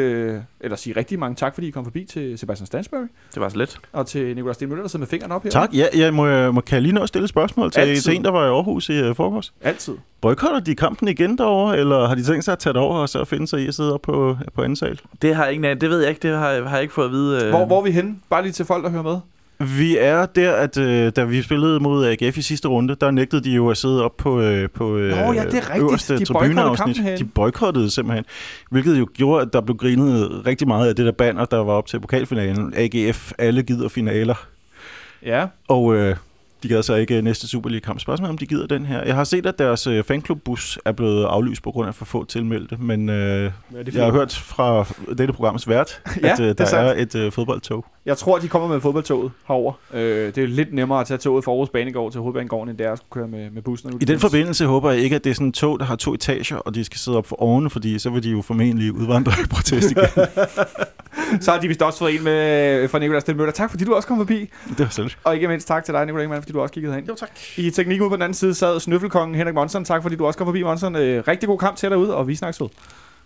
eller sige rigtig mange tak, fordi I kom forbi til Sebastian Stansbury, Det var så let. og til Nicolas Stenmøller, der sidder med fingrene op her. Tak. Ja, jeg må, jeg må, kan jeg lige nå at stille et spørgsmål til, Altid. til en, der var i Aarhus i uh, forgårs? Altid. Boykotter de kampen igen derovre, eller har de tænkt sig at tage det over og så finde sig i at sidde op på, på anden sal? Det har jeg ikke, det ved jeg ikke, det har, jeg- har jeg ikke fået at vide. øh. Hvor, hvor er vi henne? Bare lige til folk, der hører med. Vi er der, at øh, da vi spillede mod AGF i sidste runde, der nægtede de jo at sidde op på, øh, på øh, Nå, ja, det er rigtigt. øverste De tribuneafsnit. De boykottede simpelthen, hvilket jo gjorde, at der blev grinet rigtig meget af det der banner, der var op til pokalfinalen. AGF, alle gider finaler. Ja. Og øh, de gad så ikke øh, næste Superliga-kamp. Spørgsmålet er, om de gider den her. Jeg har set, at deres øh, fanklubbus er blevet aflyst på grund af for få tilmeldte, men øh, er jeg har hørt fra dette programs vært, Ja, at øh, er der sandt. er et øh, fodboldtog. Jeg tror, de kommer med fodboldtoget herover. Øh, det er lidt nemmere at tage toget fra Aarhus Banegård til Hovedbanegården, end det er at skulle køre med, med bussen. er I de den forbindelse håber jeg ikke, at det er sådan et tog, der har to etager, og de skal sidde op for oven, fordi så vil de jo formentlig udvandre i protest igen. Så har de vist også fået en med fra Nicolás Stenmøller. Tak fordi du også kom forbi. det var selv. Og ikke mindst tak til dig, Nicolás Ingemann, fordi du også kiggede herind. Jo, tak. I teknikken ude på den anden side sad Snøffelkongen Henrik Monson. Tak fordi du også kom forbi, Monson. Øh, rigtig god kamp til dig derude, og vi snakkes ved.